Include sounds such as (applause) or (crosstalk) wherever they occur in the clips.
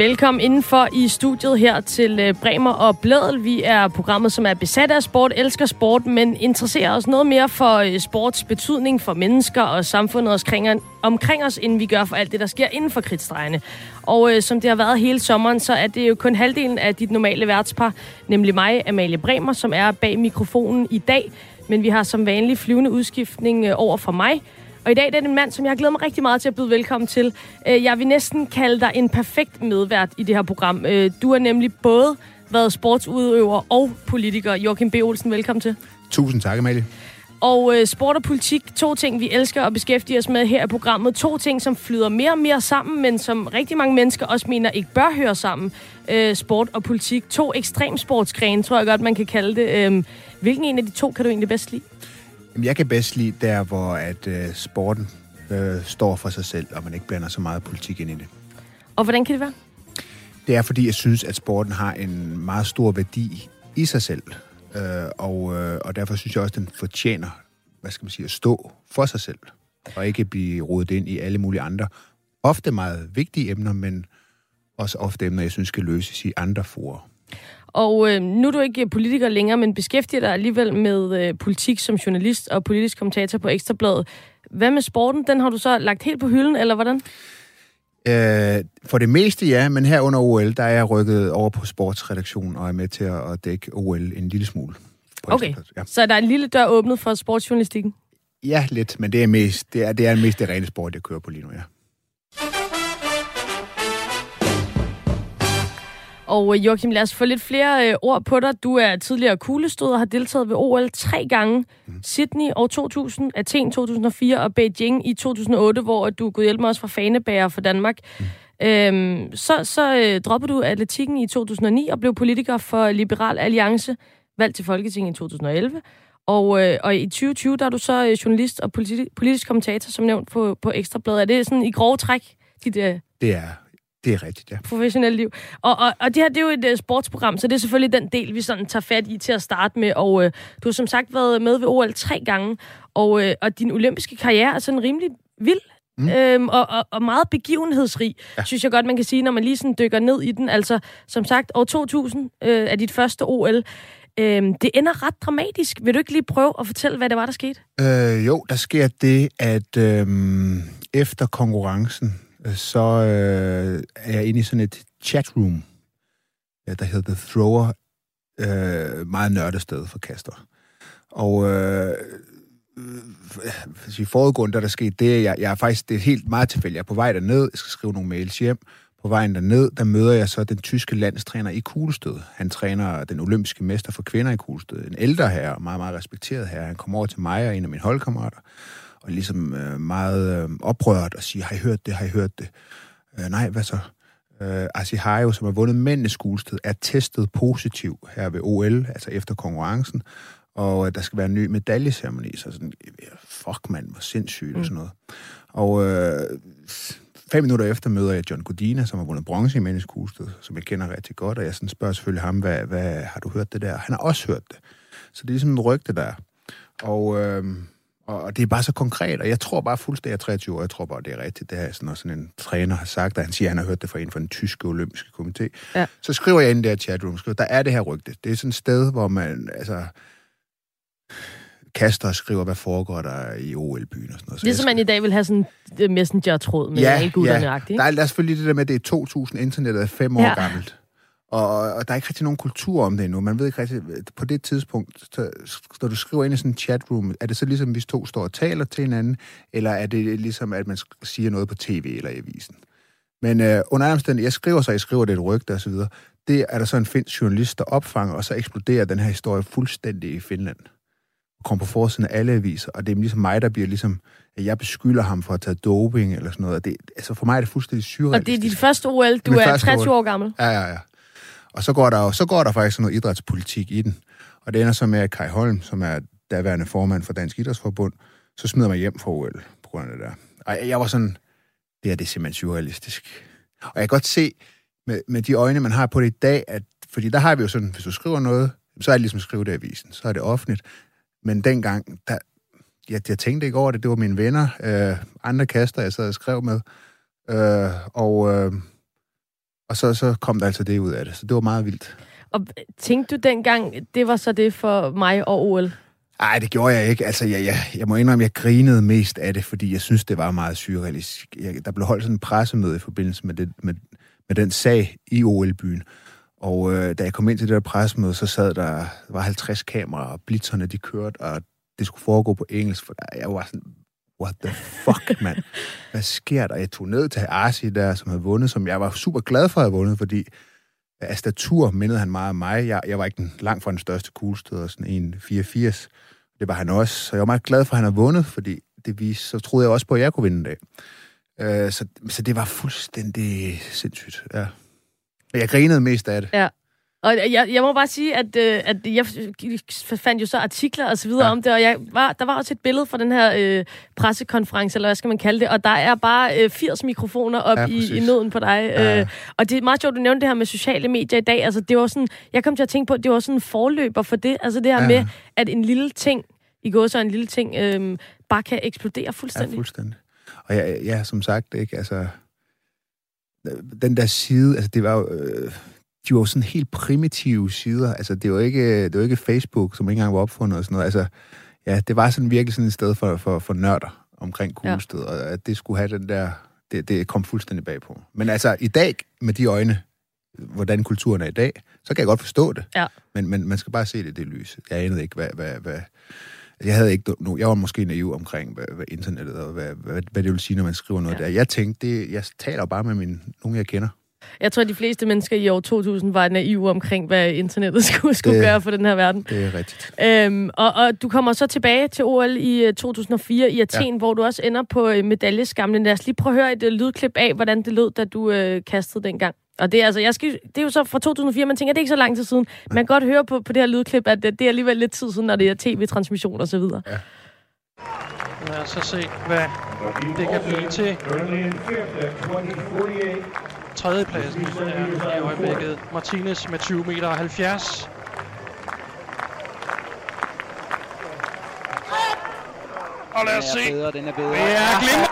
Velkommen indenfor i studiet her til øh, Bremer og Blædel. Vi er programmet, som er besat af sport, elsker sport, men interesserer os noget mere for øh, sports betydning for mennesker og samfundet omkring, os, end vi gør for alt det, der sker inden for kridtstregene. Og øh, som det har været hele sommeren, så er det jo kun halvdelen af dit normale værtspar, nemlig mig, Amalie Bremer, som er bag mikrofonen i dag. Men vi har som vanlig flyvende udskiftning øh, over for mig, og i dag det er det en mand, som jeg glæder mig rigtig meget til at byde velkommen til. Øh, jeg vil næsten kalde dig en perfekt medvært i det her program. Øh, du har nemlig både været sportsudøver og politiker. Joachim B. Olsen, velkommen til. Tusind tak, Amalie. Og øh, sport og politik, to ting, vi elsker at beskæftige os med her i programmet. To ting, som flyder mere og mere sammen, men som rigtig mange mennesker også mener ikke bør høre sammen. Øh, sport og politik. To ekstremsportsgrene, tror jeg godt, man kan kalde det. Øh, hvilken en af de to kan du egentlig bedst lide? Jeg kan bedst lide der, hvor at øh, sporten øh, står for sig selv, og man ikke blander så meget politik ind i det. Og hvordan kan det være? Det er, fordi jeg synes, at sporten har en meget stor værdi i sig selv. Øh, og, øh, og derfor synes jeg også, at den fortjener, hvad skal man sige, at stå for sig selv. Og ikke blive rodet ind i alle mulige andre, ofte meget vigtige emner, men også ofte emner, jeg synes skal løses i andre forer. Og øh, nu er du ikke politiker længere, men beskæftiger dig alligevel med øh, politik som journalist og politisk kommentator på Ekstrabladet. Hvad med sporten? Den har du så lagt helt på hylden, eller hvordan? Øh, for det meste ja, men her under OL, der er jeg rykket over på sportsredaktionen og er med til at dække OL en lille smule. Okay, ja. så der er en lille dør åbnet for sportsjournalistikken? Ja, lidt, men det er, mest, det er, det er mest det rene sport, jeg kører på lige nu, ja. Og øh, Joachim, lad os få lidt flere øh, ord på dig. Du er tidligere kuglestød og har deltaget ved OL tre gange. Mm. Sydney år 2000, Athen 2004 og Beijing i 2008, hvor du kunne hjælpe mig også fra fanebager for Danmark. Mm. Øhm, så så øh, droppede du atletikken i 2009 og blev politiker for Liberal Alliance, valgt til Folketinget i 2011. Og, øh, og i 2020, der er du så øh, journalist og politi- politisk kommentator, som nævnt på, på Ekstrabladet. Er det sådan i grove træk, dit, øh, det er det er rigtigt, ja. Professionelt liv. Og, og, og det her, det er jo et uh, sportsprogram, så det er selvfølgelig den del, vi sådan tager fat i til at starte med. Og uh, du har som sagt været med ved OL tre gange, og, uh, og din olympiske karriere er sådan rimelig vild. Mm. Øhm, og, og, og meget begivenhedsrig, ja. synes jeg godt, man kan sige, når man lige sådan dykker ned i den. Altså, som sagt, år 2000 øh, er dit første OL. Øhm, det ender ret dramatisk. Vil du ikke lige prøve at fortælle, hvad det var, der skete? Øh, jo, der sker det, at øh, efter konkurrencen, så øh, er jeg inde i sådan et chatroom, øh, der hedder The Thrower, øh, meget nørdet sted for kaster. Og øh, øh i foregående, der der skete det, jeg, jeg er faktisk, det er helt meget tilfældigt. Jeg er på vej derned, jeg skal skrive nogle mails hjem. På vejen derned, der møder jeg så den tyske landstræner i kuglestød. Han træner den olympiske mester for kvinder i kuglestød. En ældre herre, meget, meget respekteret herre. Han kommer over til mig og en af mine holdkammerater og ligesom øh, meget øh, oprørt og siger, har I hørt det, har I hørt det? Øh, nej, hvad så? Øh, Asihayo, som har vundet mændenes skulested, er testet positiv her ved OL, altså efter konkurrencen, og øh, der skal være en ny medaljeceremoni, så sådan, fuck mand, hvor sindssygt mm. og sådan noget. Og øh, fem minutter efter møder jeg John Godina, som har vundet bronze i mændenes skulested, som jeg kender rigtig godt, og jeg sådan spørger selvfølgelig ham, hvad, hvad har du hørt det der? Han har også hørt det. Så det er ligesom en rygte der. Og øh, og det er bare så konkret, og jeg tror bare fuldstændig, jeg er 23 år, jeg tror bare, det er rigtigt. Det er sådan, sådan en træner har sagt, at han siger, at han har hørt det fra en fra den tyske olympiske komité. Ja. Så skriver jeg ind i det her chatroom, skriver, der er det her rygte. Det er sådan et sted, hvor man, altså, kaster og skriver, hvad foregår der i OL-byen og sådan noget. Så ligesom man i dag vil have sådan en messenger-tråd med ja, alle gutterne ja. Der er, der er selvfølgelig det der med, at det er 2000, internettet er fem år ja. gammelt. Og, og der er ikke rigtig nogen kultur om det endnu. Man ved ikke rigtig, på det tidspunkt, så, når du skriver ind i sådan en chatroom, er det så ligesom, hvis to står og taler til hinanden, eller er det ligesom, at man siger noget på tv eller i avisen? Men øh, under omstændighed, jeg skriver så, jeg skriver det et rygte og så videre. Det er der så en finsk journalist, der opfanger, og så eksploderer den her historie fuldstændig i Finland. Og kommer på forsiden af alle aviser, og det er ligesom mig, der bliver ligesom, at jeg beskylder ham for at tage doping eller sådan noget. Det, altså for mig er det fuldstændig surrealistisk. Og det er dit første OL, du er 30 år gammel? Ja, ja, ja. Og så går der jo, så går der faktisk noget idrætspolitik i den. Og det ender så med, at Kai Holm, som er daværende formand for Dansk Idrætsforbund, så smider mig hjem fra OL på grund af det der. Og jeg var sådan, det er det simpelthen surrealistisk. Og jeg kan godt se med, med de øjne, man har på det i dag, at, fordi der har vi jo sådan, hvis du skriver noget, så er det ligesom at skrive det i avisen, så er det offentligt. Men dengang, der, jeg, jeg tænkte ikke over det, det var mine venner, øh, andre kaster, jeg sad og skrev med, øh, og, øh, og så, så kom der altså det ud af det, så det var meget vildt. Og tænkte du dengang, det var så det for mig og OL? Nej, det gjorde jeg ikke. Altså, jeg, jeg, jeg må indrømme, jeg grinede mest af det, fordi jeg synes, det var meget surrealistisk. Jeg, der blev holdt sådan en pressemøde i forbindelse med, det, med, med den sag i OL-byen. Og øh, da jeg kom ind til det der pressemøde, så sad der, der var 50 kameraer, og blitzerne de kørte, og det skulle foregå på engelsk. For jeg var sådan, what the fuck, mand? Hvad sker der? Jeg tog ned til Arsi der, som havde vundet, som jeg var super glad for at have vundet, fordi af statur mindede han meget om mig. Jeg, jeg var ikke den, langt fra den største kuglestøder, sådan en 84. Det var han også. Så jeg var meget glad for, at han havde vundet, fordi det viste, så troede jeg også på, at jeg kunne vinde en dag. Øh, så, så det var fuldstændig sindssygt, ja. Jeg grinede mest af det. Ja. Og jeg, jeg må bare sige, at, øh, at jeg fandt jo så artikler og så videre ja. om det, og jeg var, der var også et billede fra den her øh, pressekonference, eller hvad skal man kalde det, og der er bare øh, 80 mikrofoner op ja, i, i nøden på dig. Ja. Øh, og det er meget sjovt, du nævnte det her med sociale medier i dag. Altså, det var sådan, jeg kom til at tænke på, at det var sådan en forløber for det. Altså det her ja. med, at en lille ting, i går så en lille ting, øh, bare kan eksplodere fuldstændig. Ja, fuldstændig. Og ja, ja, som sagt, ikke, altså den der side, altså det var jo, øh, de var jo sådan helt primitive sider. Altså det var ikke, det var ikke Facebook, som ikke engang var opfundet og sådan noget. Altså, ja, det var sådan virkelig sådan et sted for, for, for nørder omkring Kuglested, ja. og at det skulle have den der, det, det kom fuldstændig bag på. Men altså i dag, med de øjne, hvordan kulturen er i dag, så kan jeg godt forstå det. Ja. Men, men man skal bare se det i det lys. Jeg anede ikke, hvad, hvad, hvad, jeg havde ikke no, jeg var måske naiv omkring hvad, hvad internettet og hvad, hvad, hvad det vil sige, når man skriver noget ja. der. Jeg tænkte, det, jeg taler bare med min, nogen, jeg kender. Jeg tror, at de fleste mennesker i år 2000 var naive omkring, hvad internettet (laughs) skulle, skulle det, gøre for den her verden. Det er rigtigt. Øhm, og, og du kommer så tilbage til OL i 2004 øh, i Athen, ja. hvor du også ender på øh, medaljeskamlen. Lad os lige prøve at høre et uh, lydklip af, hvordan det lød, da du uh, kastede dengang. Og det er, altså, jeg skal, det er jo så fra 2004, man tænker, det er ikke så lang tid siden. Man kan godt høre på, på det her lydklip, at det, det er alligevel lidt tid siden, når det er tv-transmission og så videre. Ja. Lad os så se, hvad det kan blive til. Tredjepladsen er i øjeblikket Martinez med 20 meter 70. Og lad os se. Bedre, den er bedre. Det er glimrende.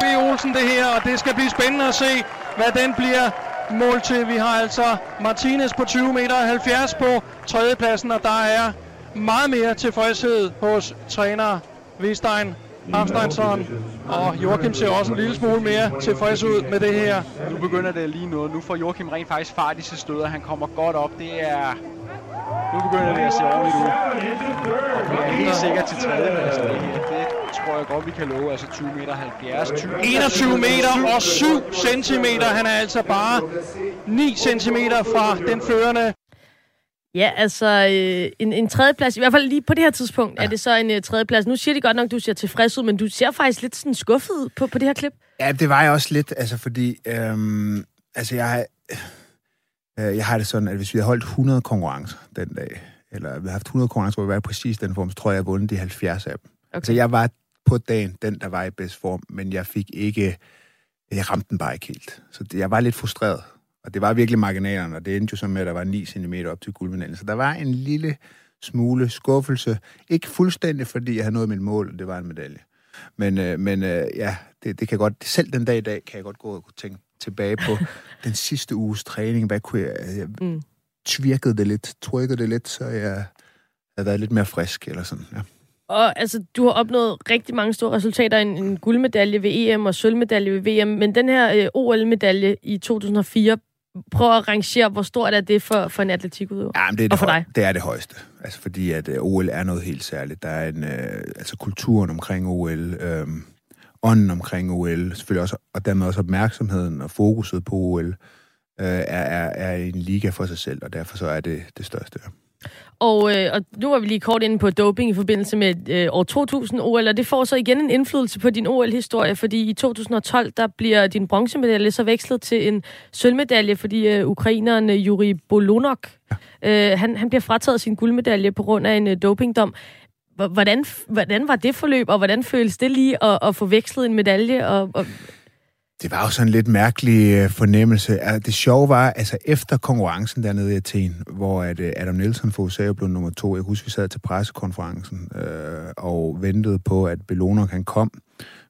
B. Olsen det her, og det skal blive spændende at se, hvad den bliver mål til. Vi har altså Martinez på 20 meter 70 på tredjepladsen, og der er meget mere tilfredshed hos træner Vestein Hafsteinsson. Og Joachim ser også en lille smule mere tilfreds ud med det her. Nu begynder det lige noget. Nu får Joachim rent faktisk fart i sit stød, og han kommer godt op. Det er... Nu begynder det at se ordentligt ud. Og er helt sikkert til tredjepladsen det her. Det tror jeg godt, vi kan love. Altså 20 meter 70. 20 21 meter og 7 centimeter. Han er altså bare 9 centimeter fra den førende Ja, altså øh, en, en tredjeplads, i hvert fald lige på det her tidspunkt, ja. er det så en uh, tredjeplads. Nu siger de godt nok, du ser tilfreds ud, men du ser faktisk lidt sådan skuffet ud på, på det her klip. Ja, det var jeg også lidt, altså fordi, øhm, altså jeg, øh, jeg har det sådan, at hvis vi havde holdt 100 konkurrencer den dag, eller vi havde haft 100 konkurrencer, hvor vi var i præcis den form, så tror jeg, jeg har vundet de 70 af dem. Okay. Altså jeg var på dagen den, der var i bedst form, men jeg fik ikke, jeg ramte den bare ikke helt. Så det, jeg var lidt frustreret. Og det var virkelig marginalerne, og det endte jo så med, at der var 9 cm op til guldmedaljen. Så der var en lille smule skuffelse. Ikke fuldstændig, fordi jeg havde nået mit mål, og det var en medalje. Men, øh, men øh, ja, det, det kan godt, selv den dag i dag, kan jeg godt gå og tænke tilbage på (laughs) den sidste uges træning. Hvad kunne jeg, jeg mm. tvirkede det lidt, trykkede det lidt, så jeg havde været lidt mere frisk, eller sådan, ja. Og altså, du har opnået rigtig mange store resultater. En, en guldmedalje ved EM og sølvmedalje ved VM. Men den her øh, OL-medalje i 2004 prøv at rangere, hvor stort er det for, for en atletikudøver? Ja, men det er det, og for dig? det er det højeste. Altså fordi, at øh, OL er noget helt særligt. Der er en, uh, altså kulturen omkring OL, øh, ånden omkring OL, selvfølgelig også, og dermed også opmærksomheden og fokuset på OL, uh, er, er, er en liga for sig selv, og derfor så er det det største. Og, øh, og nu var vi lige kort inde på doping i forbindelse med øh, år 2000 OL, og det får så igen en indflydelse på din OL-historie, fordi i 2012, der bliver din bronzemedalje så vekslet til en sølvmedalje, fordi øh, ukraineren øh, Yuri Bolonok, ja. øh, han, han bliver frataget sin guldmedalje på grund af en øh, dopingdom. Hvordan, hvordan var det forløb, og hvordan føles det lige at, at få vekslet en medalje? Og, og det var jo sådan en lidt mærkelig øh, fornemmelse. Det sjove var, altså efter konkurrencen dernede i Athen, hvor at øh, Adam Nielsen for USA blev nummer to, jeg husker, vi sad til pressekonferencen øh, og ventede på, at Belonok han kom,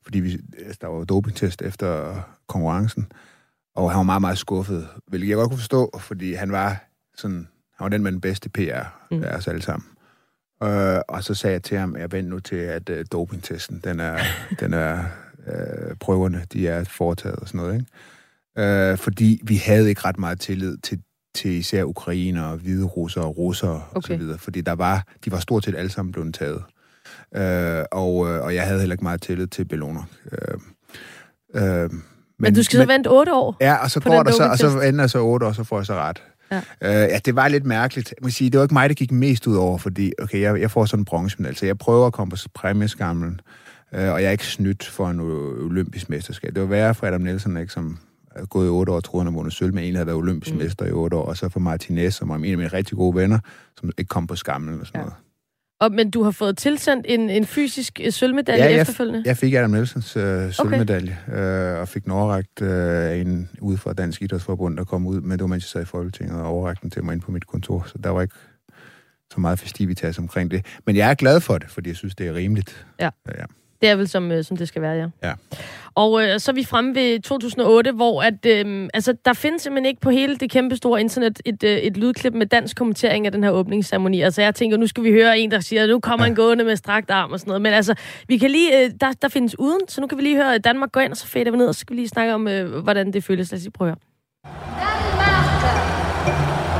fordi vi, altså, der var dopingtest efter konkurrencen. Og han var meget, meget skuffet, hvilket jeg godt kunne forstå, fordi han var sådan, han var den med den bedste PR mm. af os alle sammen. Øh, og så sagde jeg til ham, jeg venter nu til, at uh, dopingtesten, den er, den er uh, prøverne, de er foretaget og sådan noget, ikke? Uh, fordi vi havde ikke ret meget tillid til, til især ukrainer, hvide russere og russere okay. og så videre, fordi der var, de var stort set alle sammen blevet taget. Uh, og, og jeg havde heller ikke meget tillid til Bellona. Uh, uh, men, men du skal men, så vente otte år? Ja, og så går der så, og så ender så otte år, så får jeg så ret. Ja. Øh, ja, det var lidt mærkeligt. Jeg må sige, det var ikke mig, der gik mest ud over, fordi okay, jeg, jeg får sådan en bronze, altså jeg prøver at komme på præmieskamlen, øh, og jeg er ikke snydt for en olympisk mesterskab. Det var værre for Adam Nielsen, ikke, som er gået i otte år, troede han vundet sølv, men egentlig havde været olympisk mm. mester i otte år, og så for Martinez, som var en af mine rigtig gode venner, som ikke kom på skamlen og sådan ja. noget. Og, men du har fået tilsendt en, en fysisk øh, sølvmedalje ja, jeg, efterfølgende? jeg fik Adam Nielsens øh, sølvmedalje, okay. øh, og fik den overragt øh, en ude fra Dansk Idrætsforbund, der kom ud, men det var mens jeg sad i Folketinget, og overragt den til mig ind på mit kontor, så der var ikke så meget festivitas omkring det. Men jeg er glad for det, fordi jeg synes, det er rimeligt. Ja. ja. Det er vel, som, øh, som det skal være, ja. ja. Og øh, så er vi fremme ved 2008, hvor at, øh, altså, der findes simpelthen ikke på hele det kæmpe store internet et, øh, et lydklip med dansk kommentering af den her åbningsceremoni. Altså jeg tænker, nu skal vi høre en, der siger, nu kommer ja. en gående med strakt arm og sådan noget. Men altså, vi kan lige, øh, der, der findes uden, så nu kan vi lige høre Danmark gå ind, og så fader vi ned, og så skal vi lige snakke om, øh, hvordan det føles. Lad os lige prøve at høre.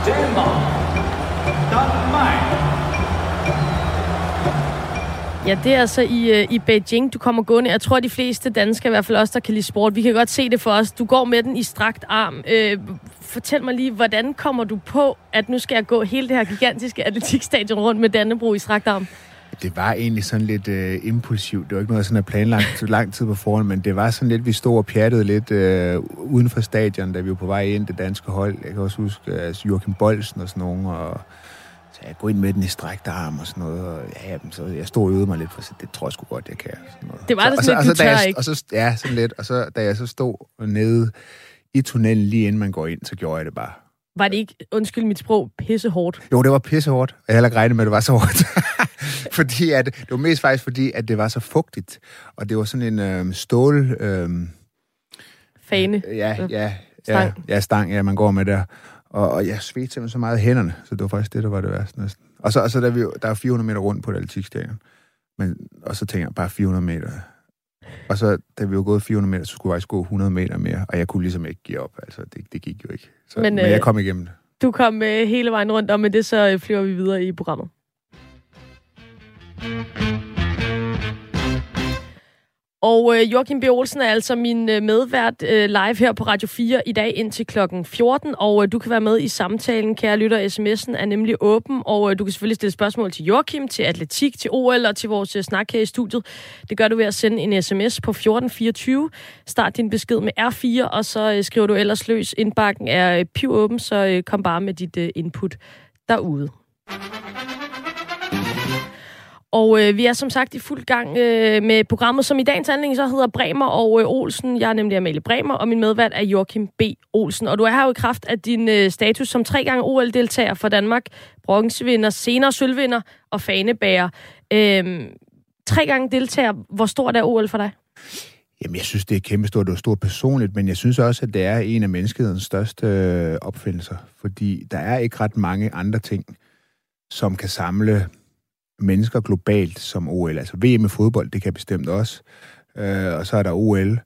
Danmark. Danmark. Ja, det er altså i, øh, i Beijing, du kommer gående. Jeg tror, de fleste danskere, i hvert fald også, der kan lide sport, vi kan godt se det for os. Du går med den i strakt arm. Øh, fortæl mig lige, hvordan kommer du på, at nu skal jeg gå hele det her gigantiske atletikstadion rundt med Dannebro i strakt arm? Det var egentlig sådan lidt øh, impulsivt. Det var ikke noget, sådan at planlagt så lang tid på forhånd, men det var sådan lidt, vi stod og pjattede lidt øh, uden for stadion, da vi var på vej ind, det danske hold. Jeg kan også huske øh, Joachim Bolsen og sådan nogen, og så jeg går ind med den i strækte arm og sådan noget. Og ja, så jeg stod og øvede mig lidt, for det tror jeg sgu godt, jeg kan. Sådan noget. Det var det sådan så, lidt, du tør jeg, ikke? Og så, ja, sådan lidt. Og så, da jeg så stod nede i tunnelen lige inden man går ind, så gjorde jeg det bare. Var det ikke, undskyld mit sprog, pisse hårdt? Jo, det var pisse hårdt. Jeg havde ikke regnet med, at det var så hårdt. (laughs) fordi at, det var mest faktisk fordi, at det var så fugtigt. Og det var sådan en øh, stål... Øh, Fane? Ja, ja, ja, ja, stang, ja, man går med der. Og, og jeg svedte simpelthen så meget hænderne, så det var faktisk det, der var det værste næsten. Og så, og så der, vi, der er 400 meter rundt på et atletikstadion. Men, og så tænker jeg, bare 400 meter. Og så, da vi var gået 400 meter, så skulle jeg faktisk gå 100 meter mere, og jeg kunne ligesom ikke give op. Altså, det, det gik jo ikke. Så, men, men jeg øh, kom igennem det. Du kom øh, hele vejen rundt, og med det så øh, flyver vi videre i programmet. Og øh, Joachim B. Olsen er altså min øh, medvært øh, live her på Radio 4 i dag indtil klokken 14, og øh, du kan være med i samtalen, kære lytter. SMS'en er nemlig åben, og øh, du kan selvfølgelig stille spørgsmål til Joachim, til atletik, til OL og til vores øh, snak her i studiet. Det gør du ved at sende en sms på 1424. Start din besked med R4, og så øh, skriver du ellers løs. Indbakken er øh, piv åben, så øh, kom bare med dit øh, input derude. Og øh, vi er som sagt i fuld gang øh, med programmet, som i dagens anledning så hedder Bremer og øh, Olsen. Jeg er nemlig Amalie Bremer, og min medvært er Joachim B. Olsen. Og du er her jo i kraft af din øh, status som tre gange OL-deltager for Danmark, bronzevinder, senere sølvvinder og fanebærer. Øh, tre gange deltager. Hvor stort er OL for dig? Jamen, jeg synes, det er kæmpestort. Det er stort personligt, men jeg synes også, at det er en af menneskehedens største øh, opfindelser. Fordi der er ikke ret mange andre ting, som kan samle mennesker globalt som OL. Altså VM i fodbold, det kan bestemt også. Øh, og så er der OL,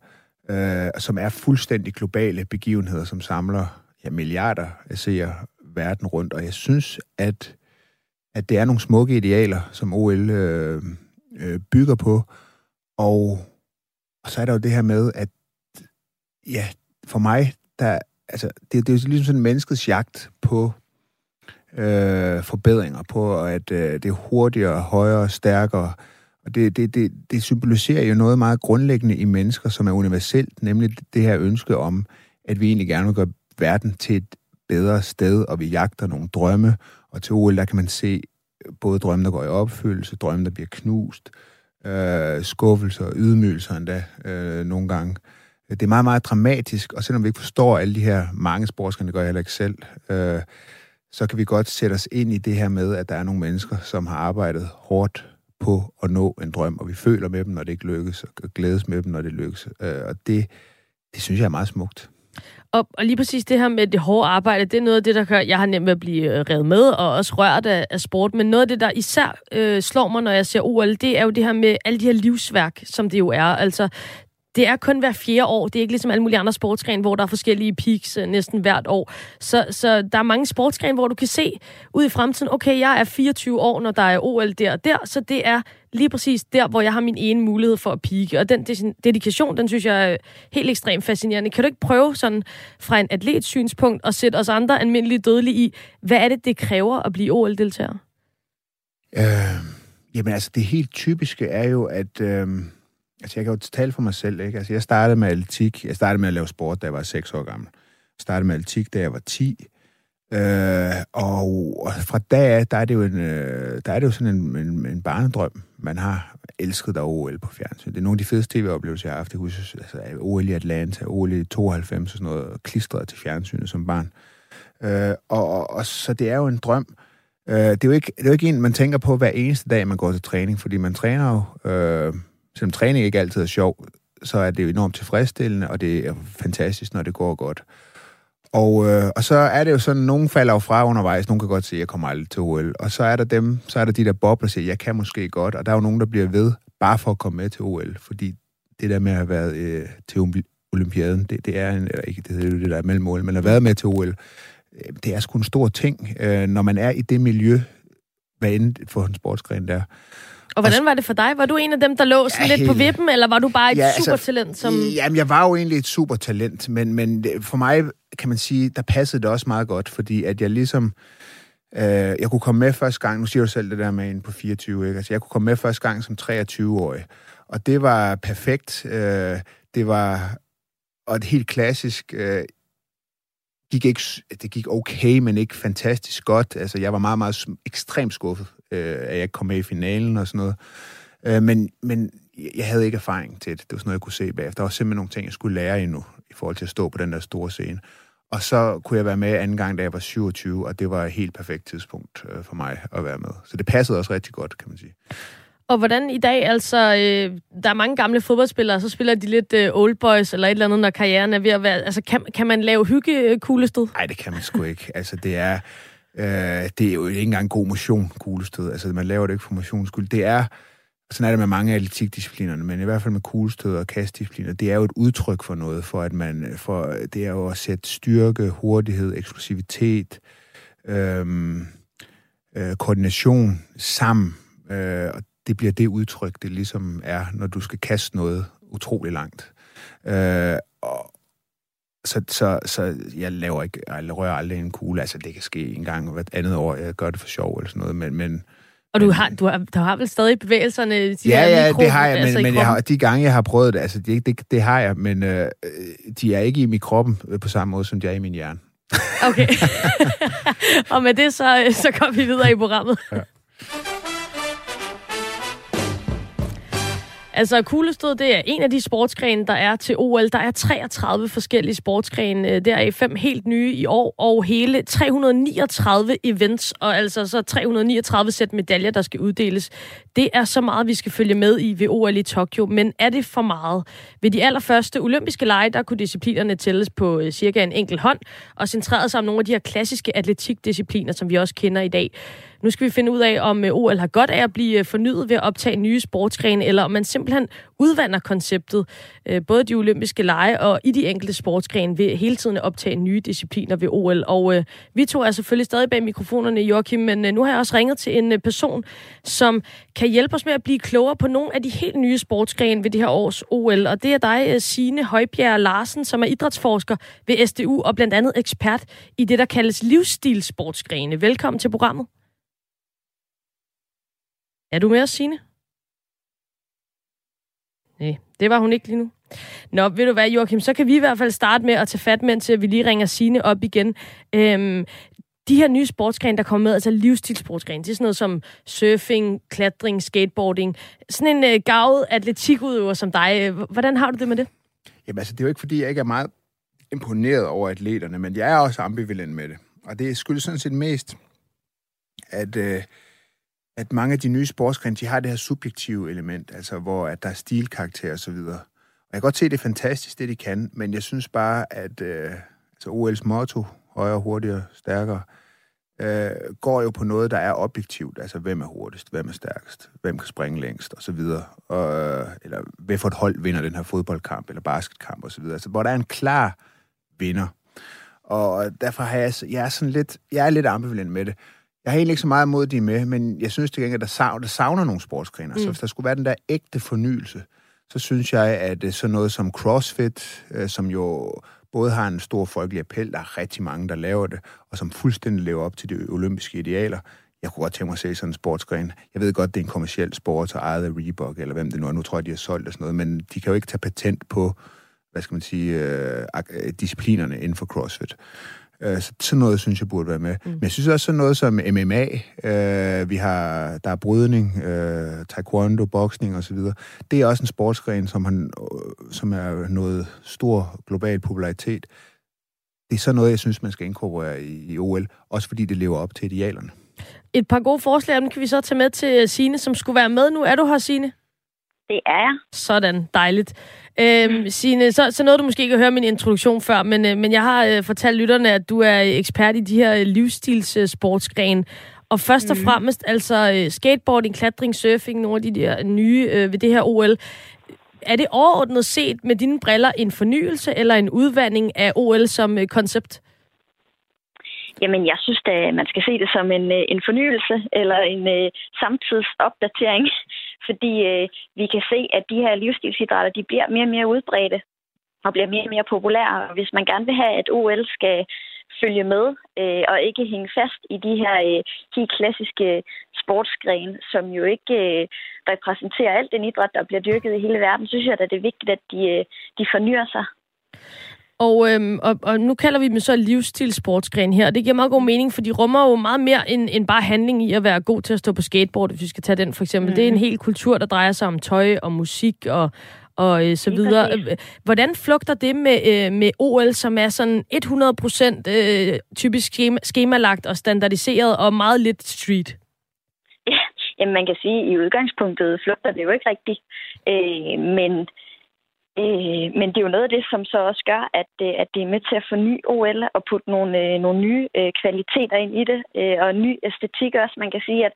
øh, som er fuldstændig globale begivenheder, som samler ja, milliarder af seere verden rundt. Og jeg synes, at, at det er nogle smukke idealer, som OL øh, øh, bygger på. Og, og så er der jo det her med, at ja, for mig, der, altså, det, det er jo ligesom sådan menneskets jagt på øh, forbedringer på, at øh, det er hurtigere, højere, stærkere. Og det, det, det, det symboliserer jo noget meget grundlæggende i mennesker, som er universelt, nemlig det her ønske om, at vi egentlig gerne vil gøre verden til et bedre sted, og vi jagter nogle drømme. Og til OL, der kan man se øh, både drømme, der går i opfyldelse, drømme, der bliver knust, øh, skuffelser og ydmygelser endda øh, nogle gange. Det er meget, meget dramatisk, og selvom vi ikke forstår alle de her mange sportskerne det gør jeg heller ikke selv, øh, så kan vi godt sætte os ind i det her med, at der er nogle mennesker, som har arbejdet hårdt på at nå en drøm, og vi føler med dem, når det ikke lykkes, og glædes med dem, når det lykkes. Øh, og det, det synes jeg er meget smukt. Og, og lige præcis det her med det hårde arbejde, det er noget af det, der gør, jeg har nemt ved at blive øh, revet med og også rørt af, af sport. Men noget af det, der især øh, slår mig, når jeg ser OL, det er jo det her med alle de her livsværk, som det jo er. Altså, det er kun hver fjerde år. Det er ikke ligesom alle mulige andre sportsgrene, hvor der er forskellige peaks øh, næsten hvert år. Så, så der er mange sportsgrene, hvor du kan se ud i fremtiden, okay, jeg er 24 år, når der er OL der og der, så det er lige præcis der, hvor jeg har min ene mulighed for at pike. Og den dedikation, den synes jeg er helt ekstremt fascinerende. Kan du ikke prøve sådan fra en atlets synspunkt at sætte os andre almindelige dødelige i, hvad er det, det kræver at blive OL-deltager? Øh, jamen altså, det helt typiske er jo, at... Øh Altså, jeg kan jo tale for mig selv, ikke? Altså, jeg startede med atletik. Jeg startede med at lave sport, da jeg var 6 år gammel. Jeg startede med atletik, da jeg var 10. Øh, og, og fra dag af, der er det jo, en, øh, der er det jo sådan en, en, en barnedrøm, man har elsket der OL på fjernsyn. Det er nogle af de fedeste tv-oplevelser, jeg har haft. Jeg husker, altså, OL i Atlanta, OL i 92 og sådan noget, klistret til fjernsynet som barn. Øh, og, og, og, så det er jo en drøm. Øh, det, er jo ikke, det er jo ikke en, man tænker på hver eneste dag, man går til træning, fordi man træner jo... Øh, selvom træning ikke altid er sjov, så er det jo enormt tilfredsstillende, og det er fantastisk, når det går godt. Og, øh, og så er det jo sådan, at nogen falder jo fra undervejs, nogen kan godt sige, at jeg kommer aldrig til OL. Og så er der dem, så er der de der bobler, der siger, jeg kan måske godt, og der er jo nogen, der bliver ved, bare for at komme med til OL, fordi det der med at have været øh, til Olympiaden, det, det er en, eller ikke, det er det der mellem OL, men at have været med til OL, øh, det er sgu en stor ting, øh, når man er i det miljø, hvad end for en sportsgren der. Og hvordan var det for dig? Var du en af dem, der lå sådan ja, lidt på vippen, eller var du bare et ja, altså, supertalent? Som... Jamen, jeg var jo egentlig et supertalent, men, men for mig, kan man sige, der passede det også meget godt, fordi at jeg ligesom... Øh, jeg kunne komme med første gang, nu siger du selv det der med en på 24, ikke? Altså, jeg kunne komme med første gang som 23-årig, og det var perfekt. Øh, det var og et helt klassisk... Øh, gik ikke, det gik okay, men ikke fantastisk godt. Altså, jeg var meget, meget ekstremt skuffet øh, at jeg kom med i finalen og sådan noget. Øh, men, men jeg havde ikke erfaring til det. Det var sådan noget, jeg kunne se bagefter. Der var simpelthen nogle ting, jeg skulle lære endnu, i forhold til at stå på den der store scene. Og så kunne jeg være med anden gang, da jeg var 27, og det var et helt perfekt tidspunkt øh, for mig at være med. Så det passede også rigtig godt, kan man sige. Og hvordan i dag, altså, øh, der er mange gamle fodboldspillere, så spiller de lidt øh, old boys eller et eller andet, når karrieren er ved at være... Altså, kan, kan man lave hyggekuglestød? Nej, det kan man sgu ikke. Altså, det er... Øh, det er jo ikke engang god motion, kuglestød. Altså, man laver det ikke for motions skyld. Det er, sådan er det med mange atletikdisciplinerne, men i hvert fald med kuglestød og kastdiscipliner, det er jo et udtryk for noget, for at man, for, det er jo at sætte styrke, hurtighed, eksplosivitet, øhm, øh, koordination sammen, øh, og det bliver det udtryk, det ligesom er, når du skal kaste noget utrolig langt. Øh, og, så, så, så jeg laver ikke, jeg rører aldrig en kugle. Altså, det kan ske en gang hvert andet år. Jeg gør det for sjov eller sådan noget, men... men og du har, du har, du har vel stadig bevægelserne? De ja, ja, mikro, det har jeg, men, altså men jeg har, de gange, jeg har prøvet det, altså, det, det, det har jeg, men øh, de er ikke i min kroppen på samme måde, som de er i min hjerne. Okay. (laughs) og med det, så, så går vi videre i programmet. Ja. Altså, kuglestød, det er en af de sportsgrene, der er til OL. Der er 33 forskellige sportsgrene. Øh, der er fem helt nye i år, og hele 339 events, og altså så 339 sæt medaljer, der skal uddeles. Det er så meget, vi skal følge med i ved OL i Tokyo, men er det for meget? Ved de allerførste olympiske lege, der kunne disciplinerne tælles på øh, cirka en enkelt hånd, og centreret sig om nogle af de her klassiske atletikdiscipliner, som vi også kender i dag. Nu skal vi finde ud af, om øh, OL har godt af at blive øh, fornyet ved at optage nye sportsgrene, eller om man simpelthen udvander konceptet, øh, både de olympiske lege og i de enkelte sportsgrene, ved hele tiden at optage nye discipliner ved OL. Og vi to er selvfølgelig stadig bag mikrofonerne, Joachim, men nu har jeg også ringet til en person, som kan hjælpe os med at blive klogere på nogle af de helt nye sportsgrene ved det her års OL. Og det er dig, Signe Højbjerg Larsen, som er idrætsforsker ved SDU og blandt andet ekspert i det, der kaldes livsstilsportsgrene. Velkommen til programmet. Er du med os, Signe? Nej, det var hun ikke lige nu. Nå, ved du hvad, Joachim, så kan vi i hvert fald starte med at tage fat, til vi lige ringer Signe op igen. Øhm, de her nye sportsgrene, der kommer med, altså livsstilsportsgrene, det er sådan noget som surfing, klatring, skateboarding. Sådan en øh, gavet atletikudøver som dig, øh, hvordan har du det med det? Jamen altså, det er jo ikke, fordi jeg ikke er meget imponeret over atleterne, men jeg er også ambivalent med det. Og det skyldes sådan set mest, at øh, at mange af de nye sportsgrene, de har det her subjektive element, altså hvor at der er stilkarakter og så videre. Og jeg kan godt se, at det er fantastisk, det de kan, men jeg synes bare, at, øh, altså OL's motto, højere, hurtigere, stærkere, øh, går jo på noget, der er objektivt. Altså, hvem er hurtigst, hvem er stærkest, hvem kan springe længst, og så videre. Og, eller hvad for et hold vinder den her fodboldkamp, eller basketkamp, og så videre. Altså, hvor der er en klar vinder. Og derfor har jeg, jeg er sådan lidt, jeg er lidt ambivalent med det. Jeg har egentlig ikke så meget imod, at de er med, men jeg synes til gengæld, at der savner, der savner nogle sportsgrene. Mm. Så hvis der skulle være den der ægte fornyelse, så synes jeg, at sådan noget som CrossFit, øh, som jo både har en stor folkelig appel, der er rigtig mange, der laver det, og som fuldstændig lever op til de olympiske idealer. Jeg kunne godt tænke mig at se sådan en sportsgren. Jeg ved godt, det er en kommersiel sport, så ejet af Reebok, eller hvem det nu er. Nu tror jeg, de har solgt og sådan noget, men de kan jo ikke tage patent på, hvad skal man sige, øh, disciplinerne inden for CrossFit. Øh, så sådan noget, synes jeg, burde være med. Mm. Men jeg synes også sådan noget som MMA, øh, vi har, der er brydning, øh, taekwondo, boksning osv. Det er også en sportsgren, som, han, øh, som er noget stor global popularitet. Det er sådan noget, jeg synes, man skal inkorporere i, i OL, også fordi det lever op til idealerne. Et par gode forslag, dem kan vi så tage med til Sine, som skulle være med nu. Er du her, Sine? Det er jeg. Sådan, dejligt. Øhm, Signe, så, så nåede du måske ikke at høre min introduktion før, men, øh, men jeg har øh, fortalt lytterne, at du er ekspert i de her livsstilssportsgrene. Og først og mm. fremmest, altså øh, skateboarding, klatring, surfing, nogle af de der nye øh, ved det her OL. Er det overordnet set med dine briller en fornyelse eller en udvandring af OL som øh, koncept? Jamen, jeg synes at man skal se det som en, øh, en fornyelse eller en uh, samtidsopdatering, fordi øh, vi kan se, at de her livsstilsidrætter, de bliver mere og mere udbredte og bliver mere og mere populære. Og Hvis man gerne vil have, at OL skal følge med øh, og ikke hænge fast i de her øh, helt klassiske sportsgrene, som jo ikke øh, repræsenterer alt den idræt, der bliver dyrket i hele verden, så synes jeg, at det er vigtigt, at de, øh, de fornyer sig. Og, øhm, og, og nu kalder vi dem så livsstilssportsgren her. Det giver meget god mening, for de rummer jo meget mere end, end bare handling i at være god til at stå på skateboard, hvis vi skal tage den for eksempel. Mm. Det er en hel kultur, der drejer sig om tøj og musik og, og øh, så videre. Øh, hvordan flugter det med, øh, med OL, som er sådan 100% øh, typisk schema, schemalagt og standardiseret og meget lidt street? Ja, jamen man kan sige, at i udgangspunktet flugter det jo ikke rigtigt. Øh, men Øh, men det er jo noget af det, som så også gør, at, øh, at det er med til at forny OL og putte nogle, øh, nogle nye øh, kvaliteter ind i det, øh, og ny æstetik også. Man kan sige, at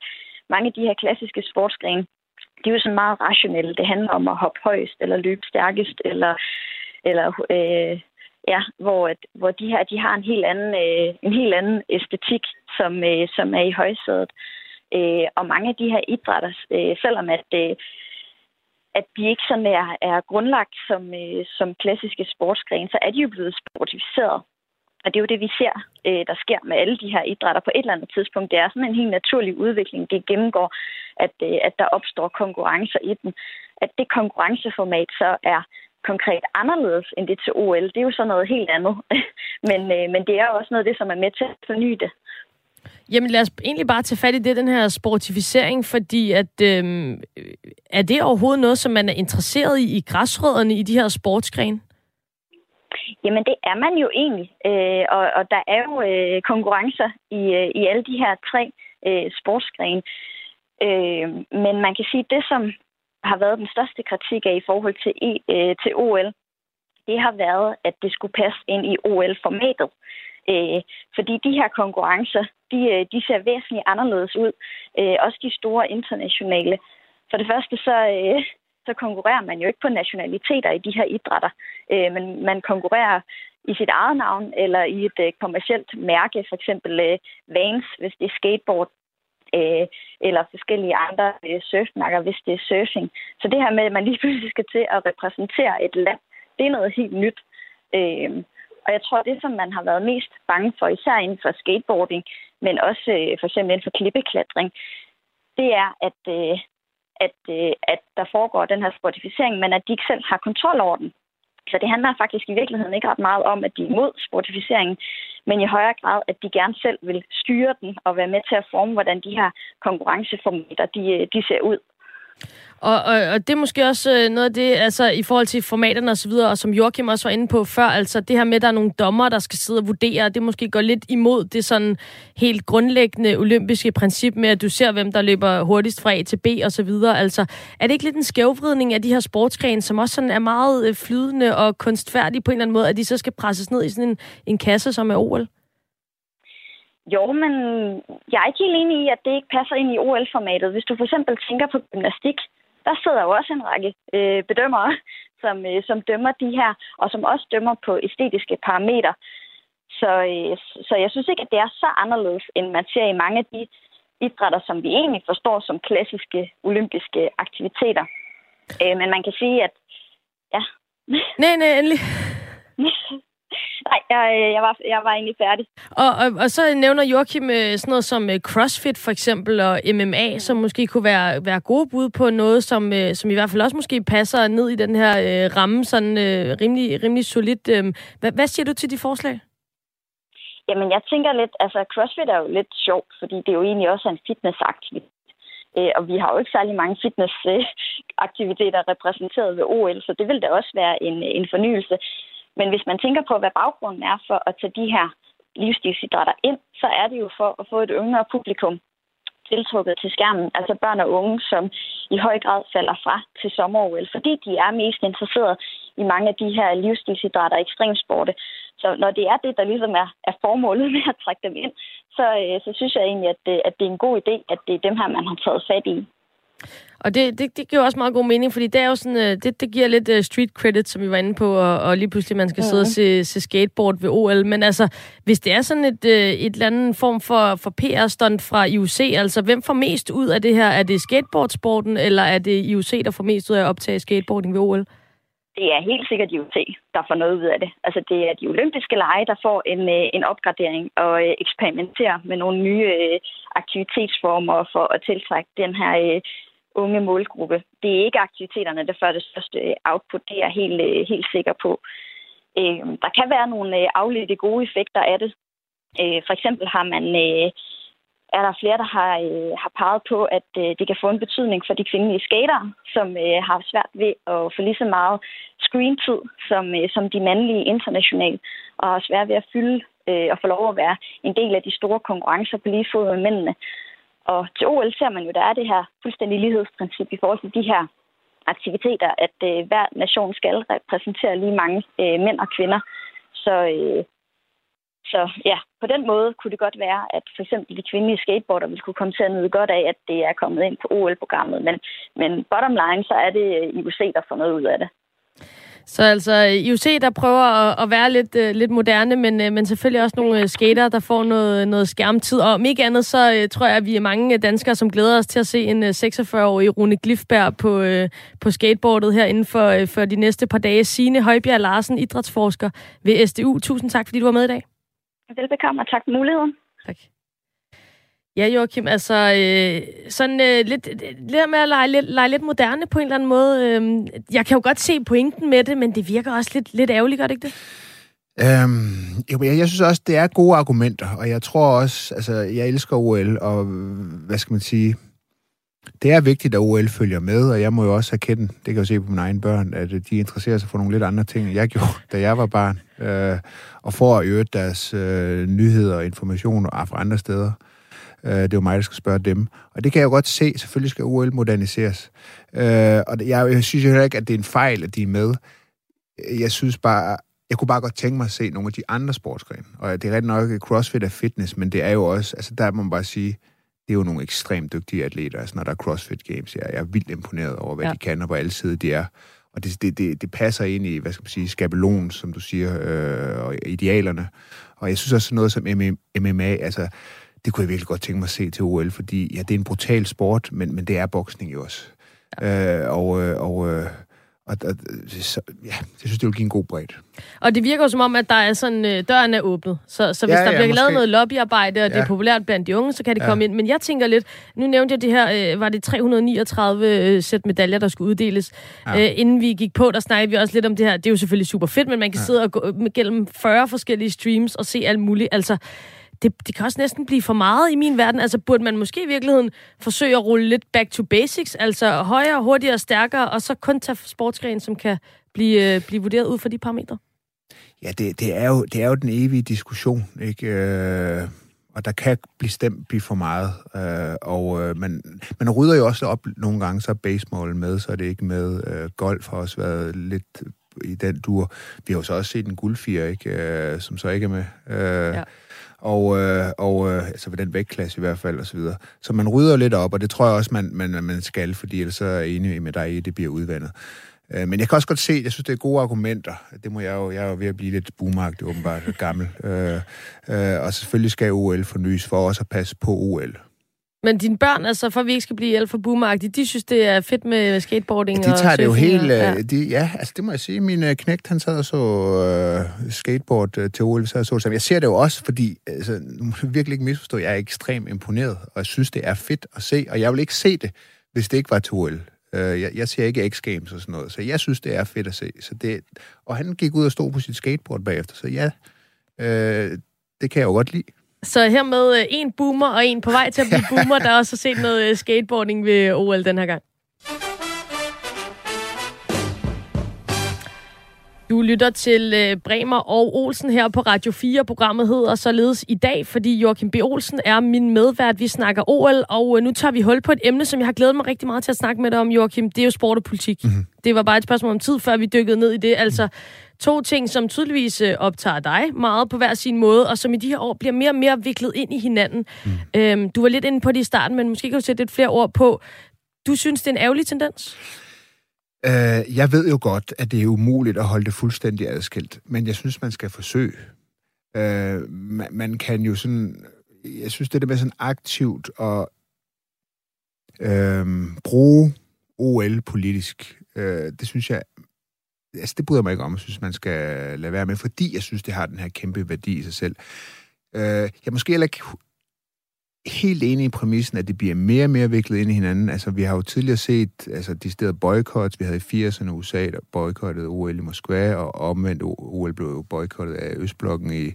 mange af de her klassiske sportsgrene, de er jo sådan meget rationelle. Det handler om at hoppe højst, eller løbe stærkest, eller, eller øh, ja, hvor, at, hvor de her de har en helt anden, øh, en helt anden æstetik, som, øh, som er i højsædet. Øh, og mange af de her idrætter, øh, selvom at øh, at de ikke sådan er, er grundlagt som, øh, som klassiske sportsgrene, så er de jo blevet sportificeret. Og det er jo det, vi ser, øh, der sker med alle de her idrætter på et eller andet tidspunkt. Det er sådan en helt naturlig udvikling, det gennemgår, at, øh, at der opstår konkurrencer i den. At det konkurrenceformat så er konkret anderledes end det til OL, det er jo så noget helt andet. (laughs) men, øh, men det er jo også noget af det, som er med til at forny det. Jamen lad os egentlig bare tage fat i det, den her sportificering, fordi at, øhm, er det overhovedet noget, som man er interesseret i i græsrødderne i de her sportsgrene? Jamen det er man jo egentlig, øh, og, og der er jo øh, konkurrencer i, øh, i alle de her tre øh, sportsgrene. Øh, men man kan sige, at det, som har været den største kritik af i forhold til, e, øh, til OL, det har været, at det skulle passe ind i OL-formatet. Øh, fordi de her konkurrencer, de, øh, de ser væsentligt anderledes ud. Øh, også de store internationale. For det første så, øh, så konkurrerer man jo ikke på nationaliteter i de her idrætter. Øh, men man konkurrerer i sit eget navn eller i et øh, kommercielt mærke, for eksempel øh, Vans, hvis det er skateboard, øh, eller forskellige andre øh, surfmærker, hvis det er surfing. Så det her med, at man lige (laughs) pludselig skal til at repræsentere et land, det er noget helt nyt. Øh, og jeg tror, det, som man har været mest bange for, især inden for skateboarding, men også øh, for eksempel inden for klippeklatring, det er, at, øh, at, øh, at der foregår den her sportificering, men at de ikke selv har kontrol over den. Så det handler faktisk i virkeligheden ikke ret meget om, at de er imod sportificeringen, men i højere grad, at de gerne selv vil styre den og være med til at forme, hvordan de her konkurrenceformater de, øh, de ser ud. Og, og, og det er måske også øh, noget af det, altså i forhold til formaterne og så videre, og som Joachim også var inde på før, altså det her med, at der er nogle dommer, der skal sidde og vurdere, det måske går lidt imod det sådan helt grundlæggende olympiske princip med, at du ser, hvem der løber hurtigst fra A til B og så videre. Altså, er det ikke lidt en skævvridning af de her sportsgrene, som også sådan er meget øh, flydende og kunstfærdige på en eller anden måde, at de så skal presses ned i sådan en, en kasse som er OL? Jo, men jeg er ikke helt enig i, at det ikke passer ind i OL-formatet. Hvis du for eksempel tænker på gymnastik, der sidder jo også en række øh, bedømmere, som, øh, som dømmer de her, og som også dømmer på æstetiske parametre. Så, øh, så jeg synes ikke, at det er så anderledes, end man ser i mange af de idrætter, som vi egentlig forstår som klassiske olympiske aktiviteter. Øh, men man kan sige, at ja. Nej, nej, endelig. (laughs) (laughs) Nej, jeg, øh, jeg, var, jeg var egentlig færdig. Og, og, og så nævner Joachim øh, sådan noget som øh, CrossFit for eksempel og MMA, mm. som måske kunne være, være gode bud på noget, som, som i hvert fald også måske passer ned i den her øh, ramme, sådan øh, rimelig, rimelig solidt. Øh. Hvad, hvad siger du til de forslag? Jamen, jeg tænker lidt, altså CrossFit er jo lidt sjovt, fordi det er jo egentlig også en fitnessaktivitet. Og vi har jo ikke særlig mange fitnessaktiviteter repræsenteret ved OL, så det vil da også være en, en fornyelse. Men hvis man tænker på, hvad baggrunden er for at tage de her livsstilsidrætter ind, så er det jo for at få et yngre publikum tiltrukket til skærmen, altså børn og unge, som i høj grad falder fra til sommer fordi de er mest interesseret i mange af de her livsstilsidrætter og ekstremsporte. Så når det er det, der ligesom er, er formålet (laughs) med at trække dem ind, så, øh, så synes jeg egentlig, at det, at det er en god idé, at det er dem her, man har taget fat i. Og det, det, det giver også meget god mening, fordi det er jo sådan, uh, det, det giver lidt uh, street credit, som vi var inde på, og, og lige pludselig man skal mm. sidde og se, se skateboard ved OL. Men altså, hvis det er sådan et, uh, et eller andet form for, for PR-stunt fra IOC, altså hvem får mest ud af det her? Er det skateboardsporten, eller er det IOC, der får mest ud af at optage skateboarding ved OL? Det er helt sikkert IOC, der får noget ud af det. Altså, det er de olympiske lege, der får en, en opgradering og eksperimenterer med nogle nye aktivitetsformer for at tiltrække den her unge målgruppe. Det er ikke aktiviteterne, der får det største output. Det er jeg helt, øh, helt sikker på. Øh, der kan være nogle øh, afledte gode effekter af det. Øh, for eksempel har man er der flere, der har, har peget på, at det kan få en betydning for de kvindelige skater, som har svært ved at få lige så meget screentid som, som de mandlige internationalt, og har svært ved at fylde og få lov at være en del af de store konkurrencer på lige fod med mændene. Og til OL ser man jo, der er det her fuldstændig lighedsprincip i forhold til de her aktiviteter, at øh, hver nation skal repræsentere lige mange øh, mænd og kvinder. Så, øh, så ja, på den måde kunne det godt være, at for eksempel de kvindelige skateboarder ville kunne komme til at nyde godt af, at det er kommet ind på OL-programmet. Men, men bottom line, så er det øh, IOC, der får noget ud af det. Så altså IOC, der prøver at, at være lidt, uh, lidt moderne, men, uh, men selvfølgelig også nogle uh, skater, der får noget, noget skærmtid. Og om ikke andet, så uh, tror jeg, at vi er mange danskere, som glæder os til at se en uh, 46-årig Rune Glifberg på, uh, på skateboardet her inden for, uh, for de næste par dage. Signe Højbjerg Larsen, idrætsforsker ved SDU. Tusind tak, fordi du var med i dag. Velbekomme, og tak for muligheden. Tak. Ja, Joachim, altså øh, sådan øh, lidt, øh, lidt med at lege lidt, lege lidt moderne på en eller anden måde. Øh, jeg kan jo godt se pointen med det, men det virker også lidt, lidt ærgerligt, gør det ikke det? Øhm, jo, jeg, jeg synes også, det er gode argumenter, og jeg tror også, altså, jeg elsker OL, og hvad skal man sige, det er vigtigt, at OL følger med, og jeg må jo også erkende, det kan jeg se på mine egne børn, at øh, de interesserer sig for nogle lidt andre ting, end jeg gjorde, da jeg var barn, øh, og får at øge deres øh, nyheder og informationer fra andre steder. Øh, det er jo mig, der skal spørge dem. Og det kan jeg jo godt se. Selvfølgelig skal OL moderniseres. Øh, og jeg, jeg synes jo heller ikke, at det er en fejl, at de er med. Jeg synes bare, jeg kunne bare godt tænke mig at se nogle af de andre sportsgrene. Og det er rigtig nok, CrossFit er fitness, men det er jo også, altså der må man bare sige, det er jo nogle ekstremt dygtige atleter, altså når der er CrossFit Games. Jeg, jeg er vildt imponeret over, hvad ja. de kan, og på alle sider de er. Og det, det, det, det passer ind i, hvad skal man sige, skabelon, som du siger, øh, og idealerne. Og jeg synes også noget som MMA, altså det kunne jeg virkelig godt tænke mig at se til OL, fordi ja, det er en brutal sport, men, men det er boksning jo også. Ja. Øh, og øh, og, øh, og, og så, ja, jeg synes, det vil give en god bredde. Og det virker jo som om, at der er sådan, øh, døren er åbnet. Så, så hvis ja, der ja, bliver måske. lavet noget lobbyarbejde, og ja. det er populært blandt de unge, så kan det ja. komme ind. Men jeg tænker lidt, nu nævnte jeg det her, øh, var det 339 øh, sæt medaljer, der skulle uddeles. Ja. Øh, inden vi gik på, der snakkede vi også lidt om det her. Det er jo selvfølgelig super fedt, men man kan ja. sidde og gå gennem 40 forskellige streams og se alt muligt. Altså, det, det kan også næsten blive for meget i min verden. Altså burde man måske i virkeligheden forsøge at rulle lidt back to basics, altså højere, hurtigere, stærkere, og så kun tage sportsgren, som kan blive, øh, blive vurderet ud fra de parametre? Ja, det, det, er jo, det er jo den evige diskussion, ikke? Øh, og der kan blive stemt blive for meget. Øh, og øh, man, man rydder jo også op nogle gange, så er baseball med, så er det ikke med. Øh, golf har også været lidt i den dur. Vi har jo så også set en guldfire, ikke? Øh, som så ikke er med. Øh, ja. Og, øh, og øh, altså ved den vægtklasse i hvert fald, og så videre. Så man rydder lidt op, og det tror jeg også, man, man, man skal, fordi ellers er jeg enig med dig i, at det bliver udvandet. Øh, men jeg kan også godt se, jeg synes, det er gode argumenter. Det må jeg jo, jeg er jo ved at blive lidt boomeragt, åbenbart gammel. Øh, øh, og selvfølgelig skal OL fornyes for også at passe på OL. Men dine børn, altså for at vi ikke skal blive alt for boomeragtige, de synes, det er fedt med skateboarding ja, de tager og det jo helt... og, ja. De, ja, altså det må jeg sige. Min uh, knægt, han sad og så uh, skateboard uh, til OL, så så det Jeg ser det jo også, fordi, altså, nu må du virkelig ikke misforstå, jeg er ekstremt imponeret, og jeg synes, det er fedt at se, og jeg vil ikke se det, hvis det ikke var til OL. Uh, jeg, jeg ser ikke X-Games og sådan noget, så jeg synes, det er fedt at se. Så det, og han gik ud og stod på sit skateboard bagefter, så ja, uh, det kan jeg jo godt lide. Så her med øh, en boomer og en på vej til at blive boomer, der også har set noget øh, skateboarding ved OL den her gang. Du lytter til øh, Bremer og Olsen her på Radio 4. Programmet hedder således i dag, fordi Joachim B. Olsen er min medvært. Vi snakker OL, og nu tager vi hul på et emne, som jeg har glædet mig rigtig meget til at snakke med dig om, Joachim. Det er jo sport og politik. Mm-hmm. Det var bare et spørgsmål om tid, før vi dykkede ned i det. Altså, To ting, som tydeligvis øh, optager dig meget på hver sin måde, og som i de her år bliver mere og mere viklet ind i hinanden. Mm. Øhm, du var lidt inde på det i starten, men måske kan du sætte lidt flere ord på. Du synes, det er en ærgerlig tendens? Uh, jeg ved jo godt, at det er umuligt at holde det fuldstændig adskilt, men jeg synes, man skal forsøge. Uh, man, man kan jo sådan... Jeg synes, det der med sådan aktivt at uh, bruge OL politisk, uh, det synes jeg altså det bryder mig ikke om, jeg synes, man skal lade være med, fordi jeg synes, det har den her kæmpe værdi i sig selv. Øh, jeg er måske heller ikke helt enig i præmissen, at det bliver mere og mere viklet ind i hinanden. Altså, vi har jo tidligere set altså, de steder boykots. Vi havde i 80'erne USA, der boykottede OL i Moskva, og omvendt OL blev jo boykottet af Østblokken i,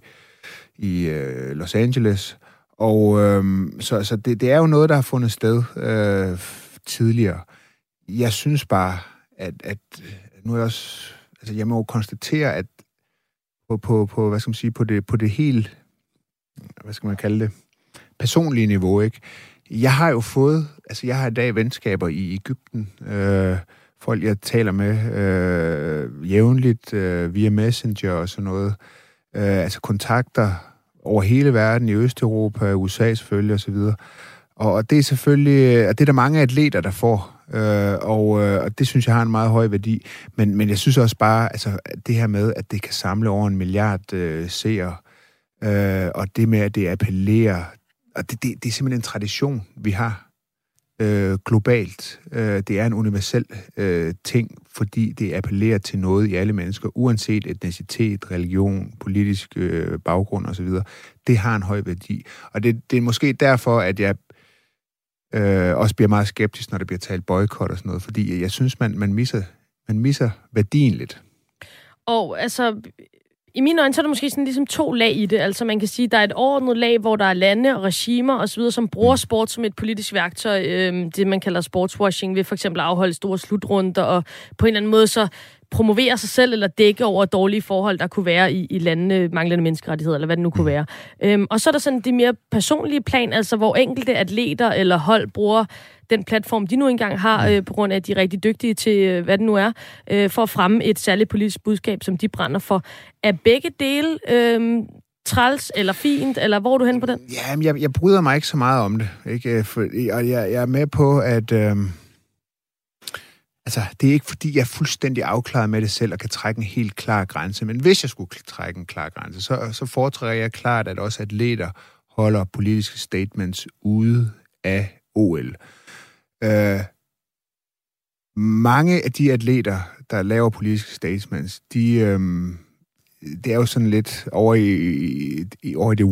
i øh, Los Angeles. Og øh, så, så det, det er jo noget, der har fundet sted øh, tidligere. Jeg synes bare, at, at Øh, nu er jeg også, altså jeg må jo konstatere, at på, på, på hvad skal man sige, på det, på det helt, hvad skal man kalde det, personlige niveau, ikke? Jeg har jo fået, altså jeg har i dag venskaber i Ægypten, øh, folk jeg taler med øh, jævnligt øh, via Messenger og sådan noget, øh, altså kontakter over hele verden, i Østeuropa, USA selvfølgelig osv., og, og det er selvfølgelig, øh, og det er der mange atleter, der får, Øh, og, øh, og det synes jeg har en meget høj værdi. Men, men jeg synes også bare, altså det her med, at det kan samle over en milliard øh, seere, øh, og det med, at det appellerer, og det, det, det er simpelthen en tradition, vi har øh, globalt. Øh, det er en universel øh, ting, fordi det appellerer til noget i alle mennesker, uanset etnicitet, religion, politisk øh, baggrund osv. Det har en høj værdi. Og det, det er måske derfor, at jeg øh, også bliver meget skeptisk, når der bliver talt boykot og sådan noget, fordi jeg synes, man, man, misser, man misser værdien lidt. Og altså, i mine øjne, så er der måske sådan ligesom to lag i det. Altså man kan sige, der er et overordnet lag, hvor der er lande og regimer osv., som bruger mm. sport som et politisk værktøj. Øh, det man kalder sportswashing, ved for eksempel at afholde store slutrunder, og på en eller anden måde så promovere sig selv eller dække over dårlige forhold, der kunne være i, i landene, manglende menneskerettigheder, eller hvad det nu kunne være. Øhm, og så er der sådan det mere personlige plan, altså hvor enkelte atleter eller hold bruger den platform, de nu engang har, mm. øh, på grund af, at de er rigtig dygtige til, øh, hvad det nu er, øh, for at fremme et særligt politisk budskab, som de brænder for. Er begge dele øh, træls eller fint, eller hvor er du hen på den? Ja, jeg, jeg bryder mig ikke så meget om det. Ikke? For, og jeg, jeg er med på, at... Øh Altså, det er ikke fordi, jeg er fuldstændig afklaret med det selv og kan trække en helt klar grænse, men hvis jeg skulle trække en klar grænse, så, så foretrækker jeg klart, at også atleter holder politiske statements ude af OL. Øh, mange af de atleter, der laver politiske statements, de, øh, det er jo sådan lidt over i, i, over i det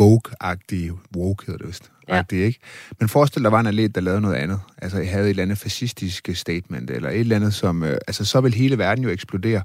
woke-agtige, woke hedder det vist, ja. ikke? Men forestil dig, var en atlet, der lavede noget andet. Altså, havde et eller andet fascistisk statement, eller et eller andet, som... Øh, altså, så vil hele verden jo eksplodere.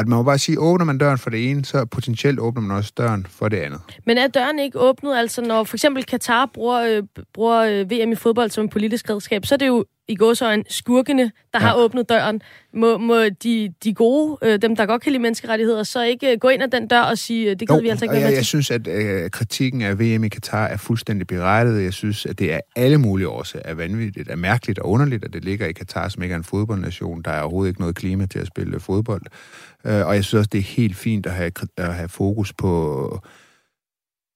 Og man må bare sige, åbner man døren for det ene, så potentielt åbner man også døren for det andet. Men er døren ikke åbnet, altså når for eksempel Katar bruger, øh, bruger øh, VM i fodbold som en politisk redskab, så er det jo i en skurkene, der ja. har åbnet døren. Må, må de, de gode, øh, dem der godt kan lide menneskerettigheder, så ikke øh, gå ind ad den dør og sige, øh, det kan vi altså ikke være jeg, jeg synes, at øh, kritikken af VM i Katar er fuldstændig berettiget. Jeg synes, at det er alle mulige årsager er vanvittigt, er mærkeligt og underligt, at det ligger i Katar, som ikke er en fodboldnation. Der er overhovedet ikke noget klima til at spille fodbold. Øh, og jeg synes også, det er helt fint at have, at have fokus på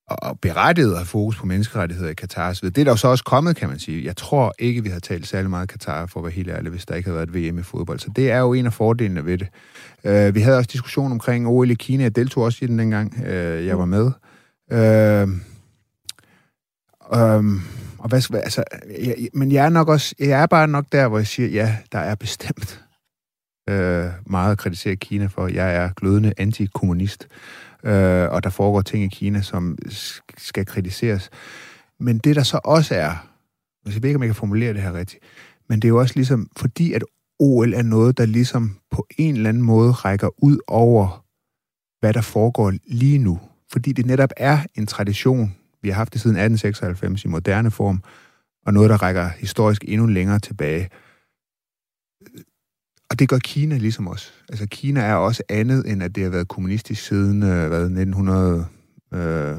og berettiget at have fokus på menneskerettigheder i Katar. Det er der jo så også kommet, kan man sige. Jeg tror ikke, vi har talt særlig meget Katar, for at være helt ærlig, hvis der ikke havde været et VM i fodbold. Så det er jo en af fordelene ved det. Uh, vi havde også diskussion omkring OL i Kina. Jeg deltog også i den dengang, uh, jeg var med. Uh, um, og hvad, altså, jeg, men jeg er nok også, jeg er bare nok der, hvor jeg siger, ja, der er bestemt øh, meget at kritisere Kina for. Jeg er glødende antikommunist øh, og der foregår ting i Kina, som skal kritiseres. Men det, der så også er, altså, jeg ved ikke, om jeg kan formulere det her rigtigt, men det er jo også ligesom, fordi at OL er noget, der ligesom på en eller anden måde rækker ud over, hvad der foregår lige nu. Fordi det netop er en tradition, vi har haft det siden 1896 i moderne form, og noget, der rækker historisk endnu længere tilbage. Og det gør Kina ligesom os. Altså Kina er også andet, end at det har været kommunistisk siden øh, hvad, 1900... Øh,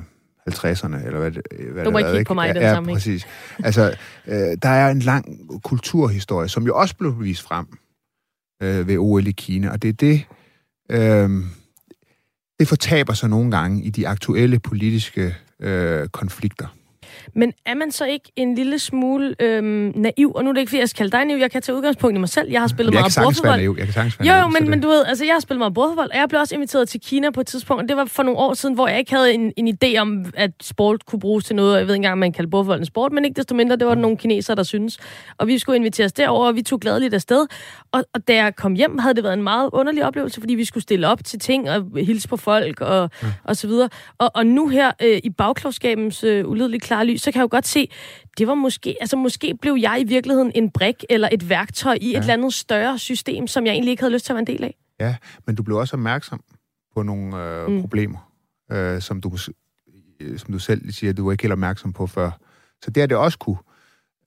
50'erne, eller hvad, hvad du må ikke kigge på mig ja, den ja, samme, præcis. Altså, øh, der er en lang kulturhistorie, som jo også blev vist frem øh, ved OL i Kina, og det er det, øh, det fortaber sig nogle gange i de aktuelle politiske øh, konflikter. Men er man så ikke en lille smule øhm, naiv? Og nu er det ikke, fordi jeg skal kalde dig naiv. Jeg kan tage udgangspunkt i mig selv. Jeg har spillet jeg meget bordfodbold. Jeg kan sagtens være Jo, jo, men, men du ved, altså, jeg har spillet meget bordfodbold, og jeg blev også inviteret til Kina på et tidspunkt. Og det var for nogle år siden, hvor jeg ikke havde en, en idé om, at sport kunne bruges til noget. Jeg ved ikke engang, om man kalder bordfodbold en sport, men ikke desto mindre, det var der nogle kinesere, der synes. Og vi skulle inviteres derover, og vi tog gladeligt afsted. Og, og da jeg kom hjem, havde det været en meget underlig oplevelse, fordi vi skulle stille op til ting og hilse på folk og, ja. og så videre. Og, og nu her øh, i bagklogskabens øh, ulideligt klare lys, så kan jeg jo godt se, det var måske, altså måske blev jeg i virkeligheden en brik eller et værktøj i ja. et eller andet større system, som jeg egentlig ikke havde lyst til at være en del af. Ja, men du blev også opmærksom på nogle øh, mm. problemer, øh, som, du, øh, som du selv siger, du var ikke helt opmærksom på før. Så det er det også kunne.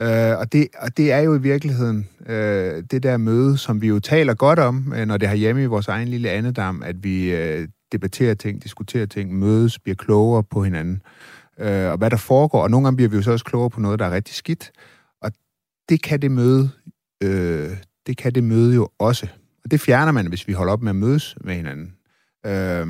Øh, og, det, og det er jo i virkeligheden øh, det der møde, som vi jo taler godt om, øh, når det har hjemme i vores egen lille andedam, at vi øh, debatterer ting, diskuterer ting, mødes, bliver klogere på hinanden øh, og hvad der foregår. Og nogle gange bliver vi jo så også klogere på noget, der er rigtig skidt. Og det kan det møde, øh, det kan det møde jo også. Og det fjerner man, hvis vi holder op med at mødes med hinanden. Øh,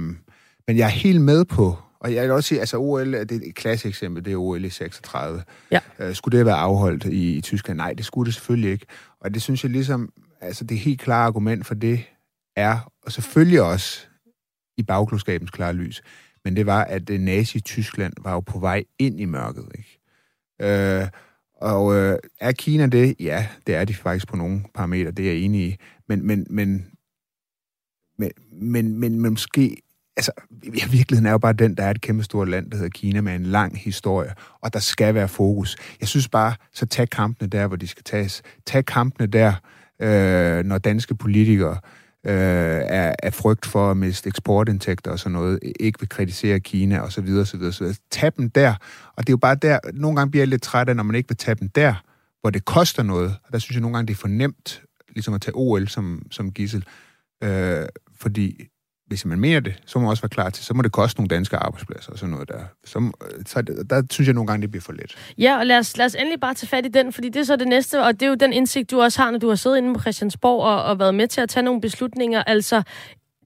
men jeg er helt med på, og jeg vil også sige, altså OL, det er et klassisk eksempel, det er OL i 36. Ja. Øh, skulle det være afholdt i, i Tyskland? Nej, det skulle det selvfølgelig ikke. Og det synes jeg ligesom, altså det helt klare argument for det er, og selvfølgelig også i bagklodskabens klare lys, men det var, at øh, Nazi-Tyskland var jo på vej ind i mørket. Ikke? Øh, og øh, er Kina det? Ja, det er de faktisk på nogle parametre, det er jeg enig i. Men, men, men, men, men, men, men måske altså, i virkeligheden er jo bare den, der er et kæmpe stort land, der hedder Kina, med en lang historie, og der skal være fokus. Jeg synes bare, så tag kampene der, hvor de skal tages. Tag kampene der, øh, når danske politikere øh, Øh, af, af frygt for at miste eksportindtægter og sådan noget, ikke vil kritisere Kina og så videre, så videre, så videre. Tag dem der, og det er jo bare der, nogle gange bliver jeg lidt træt af, når man ikke vil tage dem der, hvor det koster noget, og der synes jeg nogle gange, det er for nemt, ligesom at tage OL som, som gissel, øh, fordi hvis man mener det, så må man også være klar til, så må det koste nogle danske arbejdspladser og sådan noget der. Så, øh, så der synes jeg nogle gange, det bliver for let. Ja, og lad os, lad os endelig bare tage fat i den, fordi det er så det næste, og det er jo den indsigt, du også har, når du har siddet inde på Christiansborg og, og været med til at tage nogle beslutninger. Altså,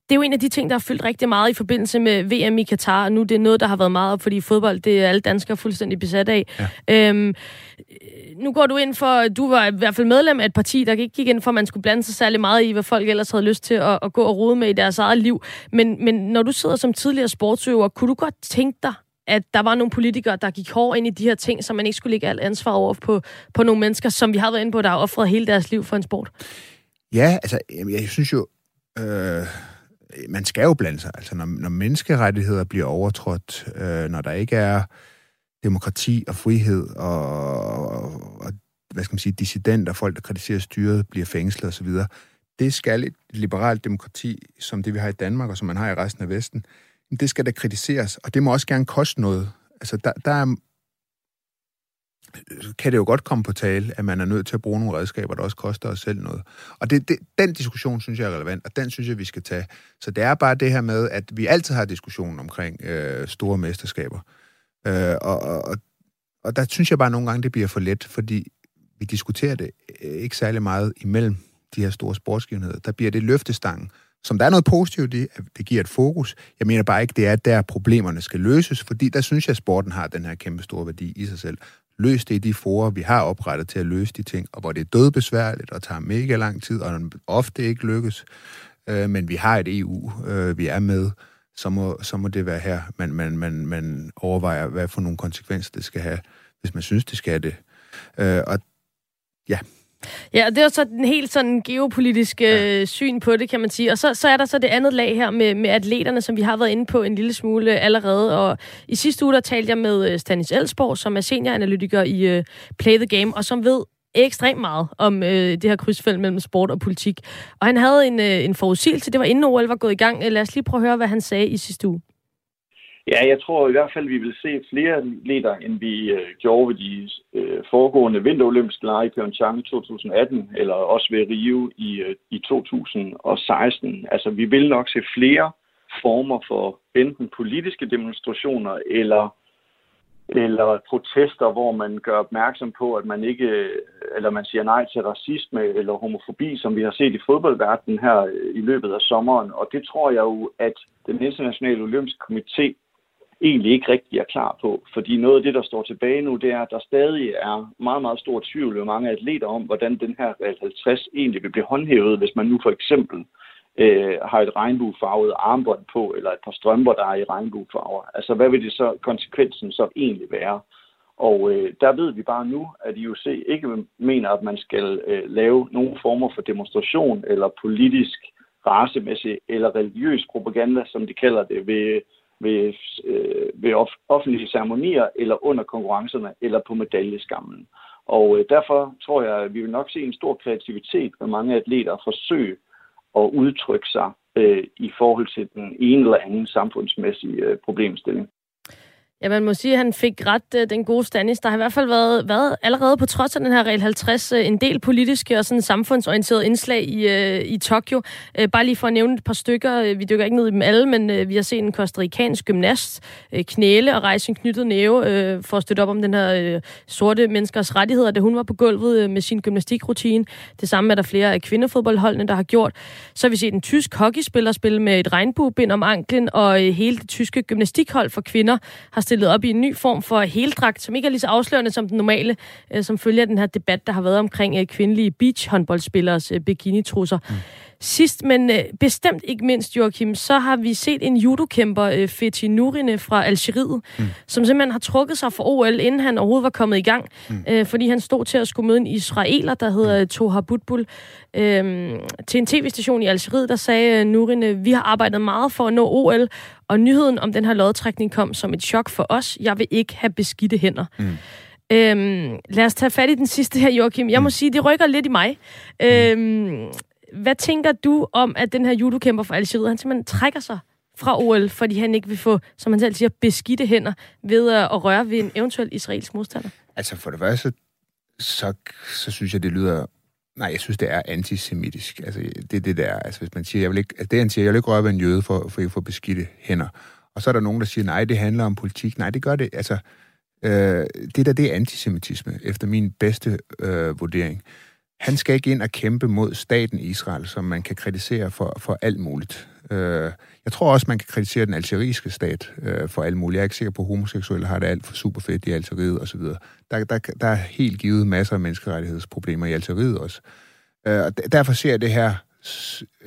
det er jo en af de ting, der har fyldt rigtig meget i forbindelse med VM i Katar, og nu det er noget, der har været meget op, fordi fodbold, det er alle danskere fuldstændig besat af. Ja. Øhm, nu går du ind for, du var i hvert fald medlem af et parti, der ikke gik ind for, at man skulle blande sig særlig meget i, hvad folk ellers havde lyst til at, at gå og rode med i deres eget liv. Men, men når du sidder som tidligere sportsøver, kunne du godt tænke dig, at der var nogle politikere, der gik hårdt ind i de her ting, så man ikke skulle lægge alt ansvar over på, på nogle mennesker, som vi har været inde på, der har offret hele deres liv for en sport? Ja, altså, jeg synes jo, øh, Øh, man skal jo blande sig. Altså, når, når menneskerettigheder bliver overtrådt, øh, når der ikke er demokrati og frihed og, og, og hvad skal man sige, dissidenter, folk, der kritiserer styret, bliver fængslet osv., det skal et liberalt demokrati, som det vi har i Danmark, og som man har i resten af Vesten, det skal da kritiseres, og det må også gerne koste noget. Altså, der, der er, kan det jo godt komme på tale, at man er nødt til at bruge nogle redskaber, der også koster os selv noget. Og det, det, den diskussion synes jeg er relevant, og den synes jeg, vi skal tage. Så det er bare det her med, at vi altid har diskussionen omkring øh, store mesterskaber. Øh, og, og, og der synes jeg bare nogle gange, det bliver for let, fordi vi diskuterer det øh, ikke særlig meget imellem de her store sportsgivenheder. Der bliver det løftestangen, som der er noget positivt i, at det giver et fokus. Jeg mener bare ikke, det er der problemerne skal løses, fordi der synes jeg, at sporten har den her kæmpe store værdi i sig selv. Løs det i de forer, vi har oprettet til at løse de ting, og hvor det er dødbesværligt og tager mega lang tid, og ofte ikke lykkes. Øh, men vi har et EU, øh, vi er med, så må, så må det være her, man, man, man, man overvejer, hvad for nogle konsekvenser det skal have, hvis man synes, det skal have det. Øh, og ja, Ja, og det er så den helt sådan geopolitiske ja. Øh, syn på det, kan man sige. Og så, så er der så det andet lag her med, med atleterne, som vi har været inde på en lille smule allerede. Og i sidste uge, der talte jeg med øh, Stanis Elsborg, som er senioranalytiker i uh, Play the Game, og som ved ekstremt meget om uh, det her krydsfelt mellem sport og politik. Og han havde en, uh, en forudsigelse, det var inden OL var gået i gang. Lad os lige prøve at høre, hvad han sagde i sidste uge. Ja, jeg tror i hvert fald, vi vil se flere atleter, end vi øh, gjorde ved de øh, foregående vinterolympiske lege i Pyeongchang i 2018, eller også ved Rio i, øh, i 2016. Altså, vi vil nok se flere former for enten politiske demonstrationer eller eller protester, hvor man gør opmærksom på, at man ikke, øh, eller man siger nej til racisme eller homofobi, som vi har set i fodboldverdenen her øh, i løbet af sommeren. Og det tror jeg jo, at den internationale olympiske komité egentlig ikke rigtig er klar på. Fordi noget af det, der står tilbage nu, det er, at der stadig er meget, meget stor tvivl ved mange atleter om, hvordan den her regel 50 egentlig vil blive håndhævet, hvis man nu for eksempel øh, har et regnbuefarvet armbånd på, eller et par strømper, der er i regnbuefarver. Altså, hvad vil det så, konsekvensen så egentlig være? Og øh, der ved vi bare nu, at IOC ikke mener, at man skal øh, lave nogen former for demonstration eller politisk, racemæssig eller religiøs propaganda, som de kalder det, ved ved, øh, ved offentlige ceremonier, eller under konkurrencerne, eller på medaljeskammen. Og øh, derfor tror jeg, at vi vil nok se en stor kreativitet med mange atleter forsøge at udtrykke sig øh, i forhold til den ene eller anden samfundsmæssige øh, problemstilling. Ja, man må sige, at han fik ret øh, den gode Stanis. Der har i hvert fald været, været allerede på trods af den her regel 50 øh, en del politiske og sådan samfundsorienterede indslag i, øh, i Tokyo. Øh, bare lige for at nævne et par stykker. Øh, vi dykker ikke ned i dem alle, men øh, vi har set en kostarikansk gymnast øh, knæle og rejse en knyttet næve øh, for at støtte op om den her øh, sorte menneskers rettigheder, da hun var på gulvet øh, med sin gymnastikrutine. Det samme er der flere af kvindefodboldholdene, der har gjort. Så har vi set en tysk hockeyspiller spille med et regnbuebind om anklen, og øh, hele det tyske gymnastikhold for kvinder har stillet op i en ny form for heldragt, som ikke er lige så afslørende som den normale, øh, som følger den her debat, der har været omkring øh, kvindelige beachhåndboldspillers øh, bikinitrusser. Mm. Sidst, men øh, bestemt ikke mindst, Joachim, så har vi set en judokæmper, øh, Fethi Nurine fra Algeriet, mm. som simpelthen har trukket sig for OL, inden han overhovedet var kommet i gang, mm. øh, fordi han stod til at skulle møde en israeler, der hedder mm. Toha Butbul. Øh, til en tv-station i Algeriet, der sagde øh, Nurine, vi har arbejdet meget for at nå OL, og nyheden om den her lodtrækning kom som et chok for os. Jeg vil ikke have beskidte hænder. Mm. Øhm, lad os tage fat i den sidste her, Joachim. Jeg må mm. sige, det rykker lidt i mig. Mm. Øhm, hvad tænker du om, at den her judokæmper fra Algeriet, han simpelthen trækker sig fra OL, fordi han ikke vil få, som han selv siger, beskidte hænder ved at røre ved en eventuel israelsk modstander? Altså for det første, så, så synes jeg, det lyder... Nej, jeg synes, det er antisemitisk. Altså, det er det der. Altså, hvis man siger, jeg vil ikke, altså, det han siger, jeg vil ikke røre ved en jøde for, for at få beskidte hænder. Og så er der nogen, der siger, nej, det handler om politik. Nej, det gør det. Altså, øh, det der, det er antisemitisme, efter min bedste øh, vurdering. Han skal ikke ind og kæmpe mod staten Israel, som man kan kritisere for, for alt muligt. Øh, jeg tror også, man kan kritisere den algeriske stat øh, for alt muligt. Jeg er ikke sikker på, at homoseksuelle har det alt for super fedt i Algeriet osv. Der, der, der er helt givet masser af menneskerettighedsproblemer i Algeriet også. Øh, og derfor ser jeg det her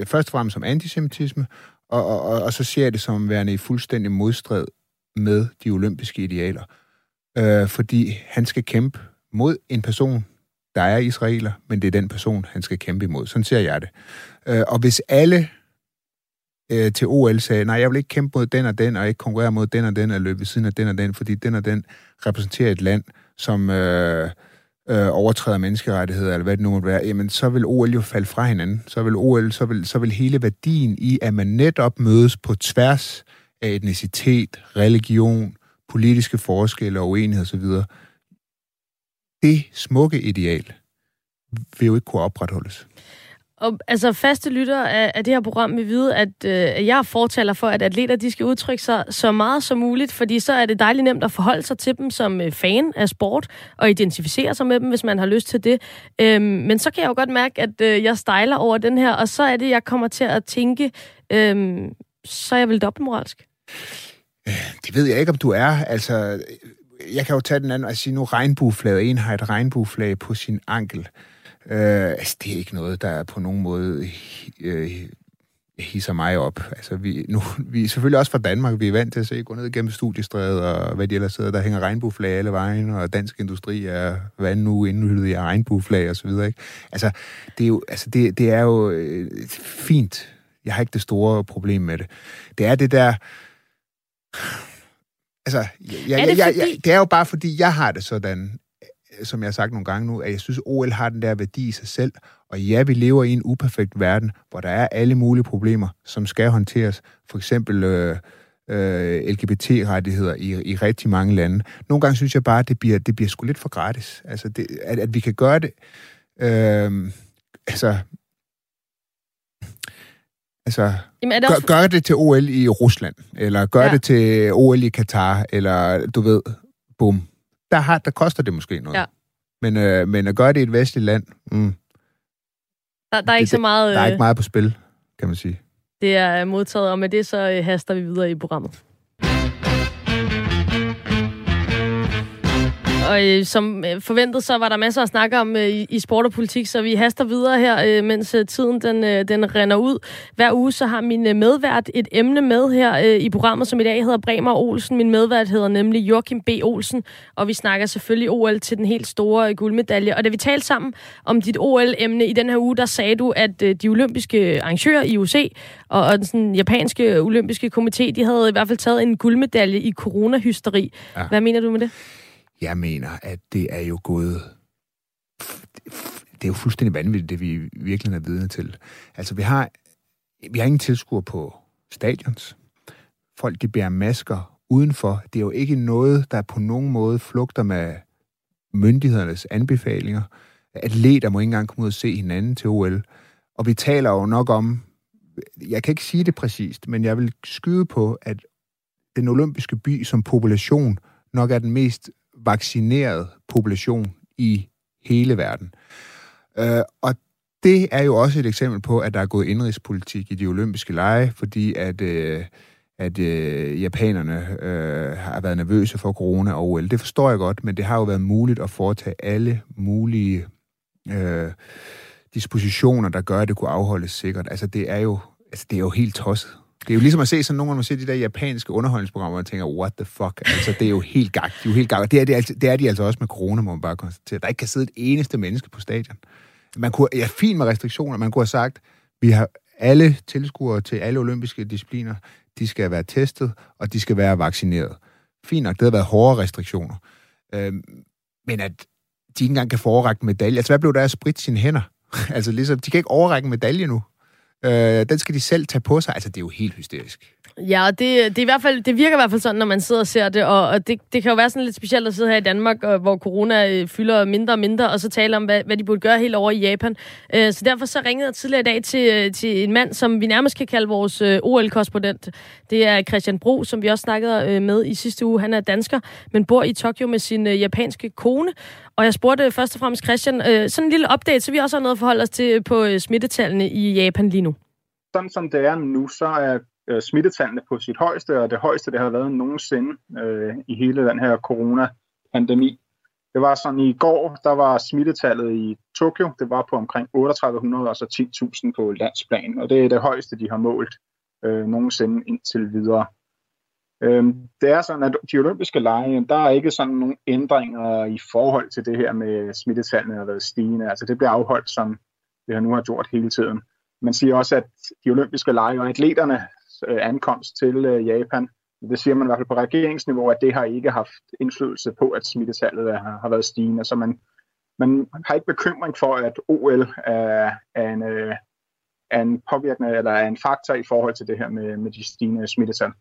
først og fremmest som antisemitisme, og, og, og, og så ser jeg det som værende i fuldstændig modstrid med de olympiske idealer. Øh, fordi han skal kæmpe mod en person, der er israeler, men det er den person, han skal kæmpe imod. Sådan ser jeg det. Øh, og hvis alle øh, til OL sagde, nej, jeg vil ikke kæmpe mod den og den, og ikke konkurrere mod den og den, og løbe ved siden af den og den, fordi den og den repræsenterer et land, som øh, øh, overtræder menneskerettigheder, eller hvad det nu måtte være, jamen så vil OL jo falde fra hinanden. Så vil OL, så vil, så vil hele værdien i, at man netop mødes på tværs af etnicitet, religion, politiske forskelle og uenighed osv., det smukke ideal vil jo ikke kunne opretholdes. Og altså faste lyttere af, af det her program vil vide, at øh, jeg er fortaler for, at atleter de skal udtrykke sig så meget som muligt, fordi så er det dejligt nemt at forholde sig til dem som øh, fan af sport og identificere sig med dem, hvis man har lyst til det. Øhm, men så kan jeg jo godt mærke, at øh, jeg stejler over den her, og så er det, jeg kommer til at tænke, øh, så er jeg vel dobbeltmoralsk. Det ved jeg ikke, om du er. Altså, jeg kan jo tage den anden og sige, nu regnbueflaget. En har et regnbueflag på sin ankel. Øh, altså, det er ikke noget, der på nogen måde øh, hisser mig op. Altså, vi, nu, vi er selvfølgelig også fra Danmark. Vi er vant til at se gå ned gennem studiestrædet, og hvad de ellers sidder. Der hænger regnbueflag alle vejen, og dansk industri er hvad nu indhyldet i regnbueflag og så videre. Ikke? Altså, det er jo, altså, det, det er jo øh, fint. Jeg har ikke det store problem med det. Det er det der... Altså, jeg, er det, jeg, fordi... jeg, det er jo bare fordi, jeg har det sådan, som jeg har sagt nogle gange nu, at jeg synes, OL har den der værdi i sig selv. Og ja, vi lever i en uperfekt verden, hvor der er alle mulige problemer, som skal håndteres. For eksempel øh, øh, LGBT-rettigheder i, i rigtig mange lande. Nogle gange synes jeg bare, at det bliver, det bliver sgu lidt for gratis. Altså, det, at, at vi kan gøre det... Øh, altså, Altså, Jamen, er det også... gør, gør det til OL i Rusland, eller gør ja. det til OL i Katar, eller du ved, bum, der, har, der koster det måske noget. Ja. Men, øh, men at gøre det i et vestligt land, mm, der, der er ikke det, så meget... Der er ikke øh, meget på spil, kan man sige. Det er modtaget, og med det så øh, haster vi videre i programmet. Og øh, som øh, forventet, så var der masser at snakke om øh, i, sport og politik, så vi haster videre her, øh, mens øh, tiden den, øh, den render ud. Hver uge så har min øh, medvært et emne med her øh, i programmet, som i dag hedder Bremer Olsen. Min medvært hedder nemlig Joachim B. Olsen, og vi snakker selvfølgelig OL til den helt store øh, guldmedalje. Og da vi talte sammen om dit OL-emne i den her uge, der sagde du, at øh, de olympiske arrangører i UC og, og den sådan, japanske olympiske komité, de havde i hvert fald taget en guldmedalje i coronahysteri. Ja. Hvad mener du med det? Jeg mener, at det er jo gået... Det er jo fuldstændig vanvittigt, det vi virkelig er vidne til. Altså, vi har, vi har ingen tilskuer på stadions. Folk, de bærer masker udenfor. Det er jo ikke noget, der på nogen måde flugter med myndighedernes anbefalinger. Atleter må ikke engang komme ud og se hinanden til OL. Og vi taler jo nok om, jeg kan ikke sige det præcist, men jeg vil skyde på, at den olympiske by som population nok er den mest vaccineret population i hele verden. Øh, og det er jo også et eksempel på, at der er gået indrigspolitik i de olympiske lege, fordi at, øh, at øh, japanerne øh, har været nervøse for corona og OL. Det forstår jeg godt, men det har jo været muligt at foretage alle mulige øh, dispositioner, der gør, at det kunne afholdes sikkert. Altså, det er jo, altså, det er jo helt tosset. Det er jo ligesom at se sådan nogle, når man ser de der japanske underholdningsprogrammer, og tænker, what the fuck? Altså, det er jo helt gak. De er jo helt gak. Det er, det, er, det er de altså også med corona, må man bare konstatere. Der ikke kan sidde et eneste menneske på stadion. Man kunne, ja, fint med restriktioner. Man kunne have sagt, vi har alle tilskuere til alle olympiske discipliner, de skal være testet, og de skal være vaccineret. Fint nok, det har været hårde restriktioner. Øhm, men at de ikke engang kan forerække medalje. Altså, hvad blev der af sprit sine hænder? (laughs) altså, ligesom, de kan ikke overrække medalje nu. Øh, den skal de selv tage på sig. Altså, det er jo helt hysterisk. Ja, det, det, er i hvert fald, det virker i hvert fald sådan, når man sidder og ser det, og, og det, det kan jo være sådan lidt specielt at sidde her i Danmark, og, hvor corona øh, fylder mindre og mindre, og så tale om, hvad, hvad de burde gøre helt over i Japan. Øh, så derfor så ringede jeg tidligere i dag til, øh, til en mand, som vi nærmest kan kalde vores øh, OL-korrespondent. Det er Christian Bro, som vi også snakkede øh, med i sidste uge. Han er dansker, men bor i Tokyo med sin øh, japanske kone. Og jeg spurgte først og fremmest Christian, øh, sådan en lille update, så vi også har noget at forholde os til øh, på øh, smittetallene i Japan lige nu. Sådan som det er nu, så er øh, smittetallene på sit højeste, og det højeste, det har været nogensinde øh, i hele den her corona-pandemi. Det var sådan i går, der var smittetallet i Tokyo, det var på omkring 3800 altså 10.000 på landsplan, og det er det højeste, de har målt øh, nogensinde indtil videre. Øhm, det er sådan, at de olympiske lege, der er ikke sådan nogle ændringer i forhold til det her med smittetallene har været stigende. Altså det bliver afholdt, som det har nu har gjort hele tiden. Man siger også, at de olympiske lege og atleternes øh, ankomst til øh, Japan, det siger man i hvert fald på regeringsniveau, at det har ikke haft indflydelse på, at smittetallet har, har været stigende. Så man, man har ikke bekymring for, at OL er, er en, øh, er en påvirkende eller er en faktor i forhold til det her med, med de stigende smittetal.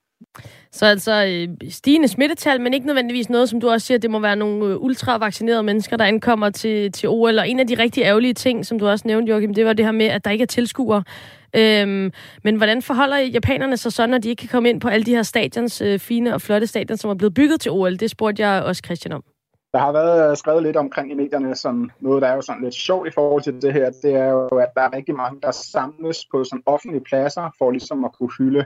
Så altså øh, stigende smittetal, men ikke nødvendigvis noget, som du også siger, det må være nogle øh, ultravaccinerede mennesker, der ankommer til, til OL. Og en af de rigtig ærgerlige ting, som du også nævnte, Joachim, det var det her med, at der ikke er tilskuere. Øhm, men hvordan forholder japanerne sig så, når de ikke kan komme ind på alle de her stadions, øh, fine og flotte stadion, som er blevet bygget til OL? Det spurgte jeg også Christian om. Der har været øh, skrevet lidt omkring i medierne, som noget, der er jo sådan lidt sjovt i forhold til det her, det er jo, at der er rigtig mange, der samles på sådan offentlige pladser, for ligesom at kunne hylde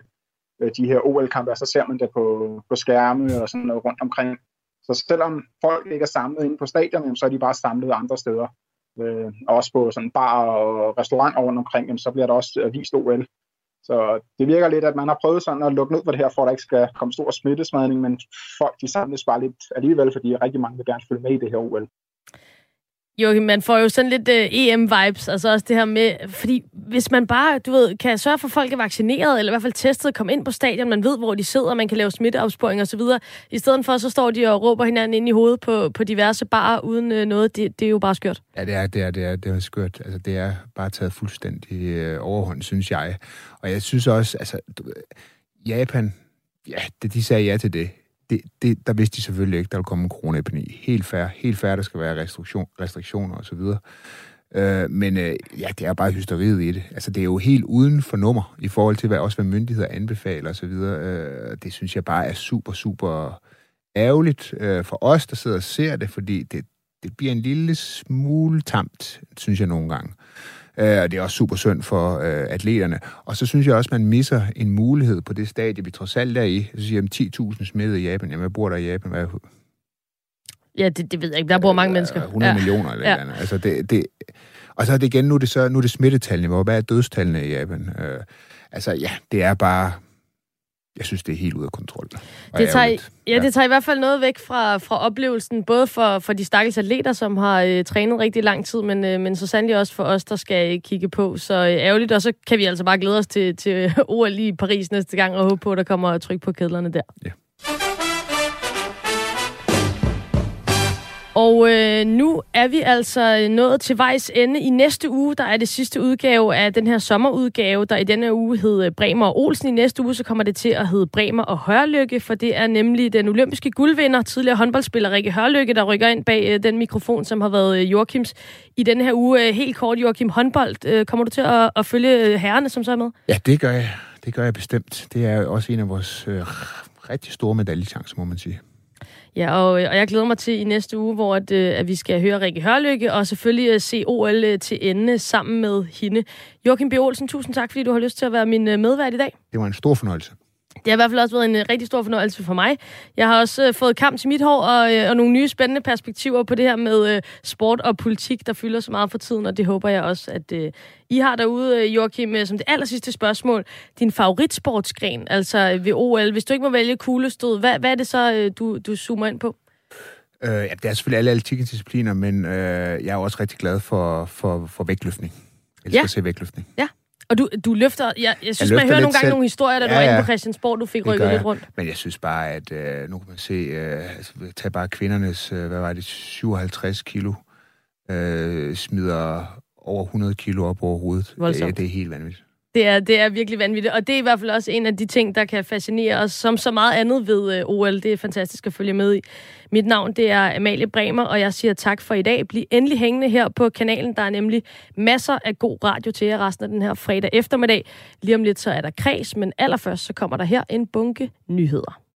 øh, de her OL-kampe, og så ser man det på, på skærme og sådan noget rundt omkring. Så selvom folk ikke er samlet inde på stadion, så er de bare samlet andre steder. Øh, også på sådan bar og restauranter rundt omkring, så bliver der også øh, vist OL. Så det virker lidt, at man har prøvet sådan at lukke ned for det her, for at der ikke skal komme stor smittesmadning, men folk de samles bare lidt alligevel, fordi rigtig mange vil gerne følge med i det her OL. Jo, man får jo sådan lidt uh, øh, EM-vibes, altså også det her med, fordi hvis man bare, du ved, kan sørge for, at folk er vaccineret, eller i hvert fald testet, komme ind på stadion, man ved, hvor de sidder, man kan lave smitteopsporing osv., i stedet for, så står de og råber hinanden ind i hovedet på, på diverse barer uden uh, noget, det, det er jo bare skørt. Ja, det er, det er, det er, det er skørt. Altså, det er bare taget fuldstændig øh, overhånd, synes jeg. Og jeg synes også, altså, Japan, ja, det, de sagde ja til det det, det, der vidste de selvfølgelig ikke, der ville komme en coronaepidemi. Helt færre, helt færre, der skal være restriktion, restriktioner osv. Øh, men øh, ja, det er bare hysteriet i det. Altså, det er jo helt uden for nummer i forhold til, hvad også hvad myndigheder anbefaler osv. Øh, det synes jeg bare er super, super ærgerligt øh, for os, der sidder og ser det, fordi det, det bliver en lille smule tamt, synes jeg nogle gange. Øh, og det er også super synd for øh, atleterne. Og så synes jeg også, man misser en mulighed på det stadie, vi trods alt er i. Så siger jeg, 10.000 smittede i Japan. Jamen, jeg bor der i Japan. Hvad Ja, det, det ved jeg ikke. Der bor mange mennesker. 100 ja. millioner eller ja. andet. Altså, det, det, og så er det igen, nu er det, så, nu er det smittetallene. Hvad er dødstallene i Japan? Øh, altså, ja, det er bare jeg synes, det er helt ude af kontrol. Det tager, ja, ja, det tager i hvert fald noget væk fra, fra oplevelsen, både for, for de stakkels atleter, som har øh, trænet rigtig lang tid, men, øh, men så sandelig også for os, der skal øh, kigge på. Så øh, ærgerligt, og så kan vi altså bare glæde os til, til (laughs) OL i Paris næste gang, og håbe på, at der kommer tryk på kedlerne der. Ja. Og øh, nu er vi altså nået til vejs ende. I næste uge, der er det sidste udgave af den her sommerudgave, der i denne uge hed øh, Bremer og Olsen. I næste uge, så kommer det til at hedde Bremer og Hørlykke, for det er nemlig den olympiske guldvinder, tidligere håndboldspiller Rikke Hørlykke, der rykker ind bag øh, den mikrofon, som har været øh, Joachims i denne her uge. Øh, helt kort, Joachim, håndbold. Øh, kommer du til at, at følge øh, herrerne, som så er med? Ja, det gør jeg. Det gør jeg bestemt. Det er også en af vores øh, rigtig store medaljechancer, må man sige. Ja, og, og jeg glæder mig til i næste uge, hvor at, øh, at vi skal høre Rikke Hørlykke, og selvfølgelig øh, se OL øh, til ende sammen med hende. Joachim B. Olsen, tusind tak, fordi du har lyst til at være min medvært i dag. Det var en stor fornøjelse. Det har i hvert fald også været en uh, rigtig stor fornøjelse for mig. Jeg har også uh, fået kamp til mit hår og, uh, og nogle nye spændende perspektiver på det her med uh, sport og politik, der fylder så meget for tiden, og det håber jeg også, at uh, I har derude, Joachim, uh, som det aller sidste spørgsmål. Din favoritsportsgren, altså ved OL. Hvis du ikke må vælge kuglestød, hvad, hvad er det så, uh, du, du zoomer ind på? Uh, ja, det er selvfølgelig alle discipliner, men uh, jeg er også rigtig glad for, for, for vægtløftning. Jeg elsker ja. at se vægtløftning. Ja. Og du, du løfter... Jeg, jeg synes, jeg man hører nogle gange selv. nogle historier, da ja, du var inde på Christiansborg, du fik rykket lidt rundt. Men jeg synes bare, at øh, nu kan man se... Øh, altså, tag bare kvindernes, øh, hvad var det, 57 kilo, øh, smider over 100 kilo op over hovedet. Det, det er helt vanvittigt. Det er, det er virkelig vanvittigt, og det er i hvert fald også en af de ting, der kan fascinere os, som så meget andet ved uh, OL. Det er fantastisk at følge med i. Mit navn, det er Amalie Bremer, og jeg siger tak for i dag. Bliv endelig hængende her på kanalen. Der er nemlig masser af god radio til jer resten af den her fredag eftermiddag. Lige om lidt så er der kreds, men allerførst så kommer der her en bunke nyheder.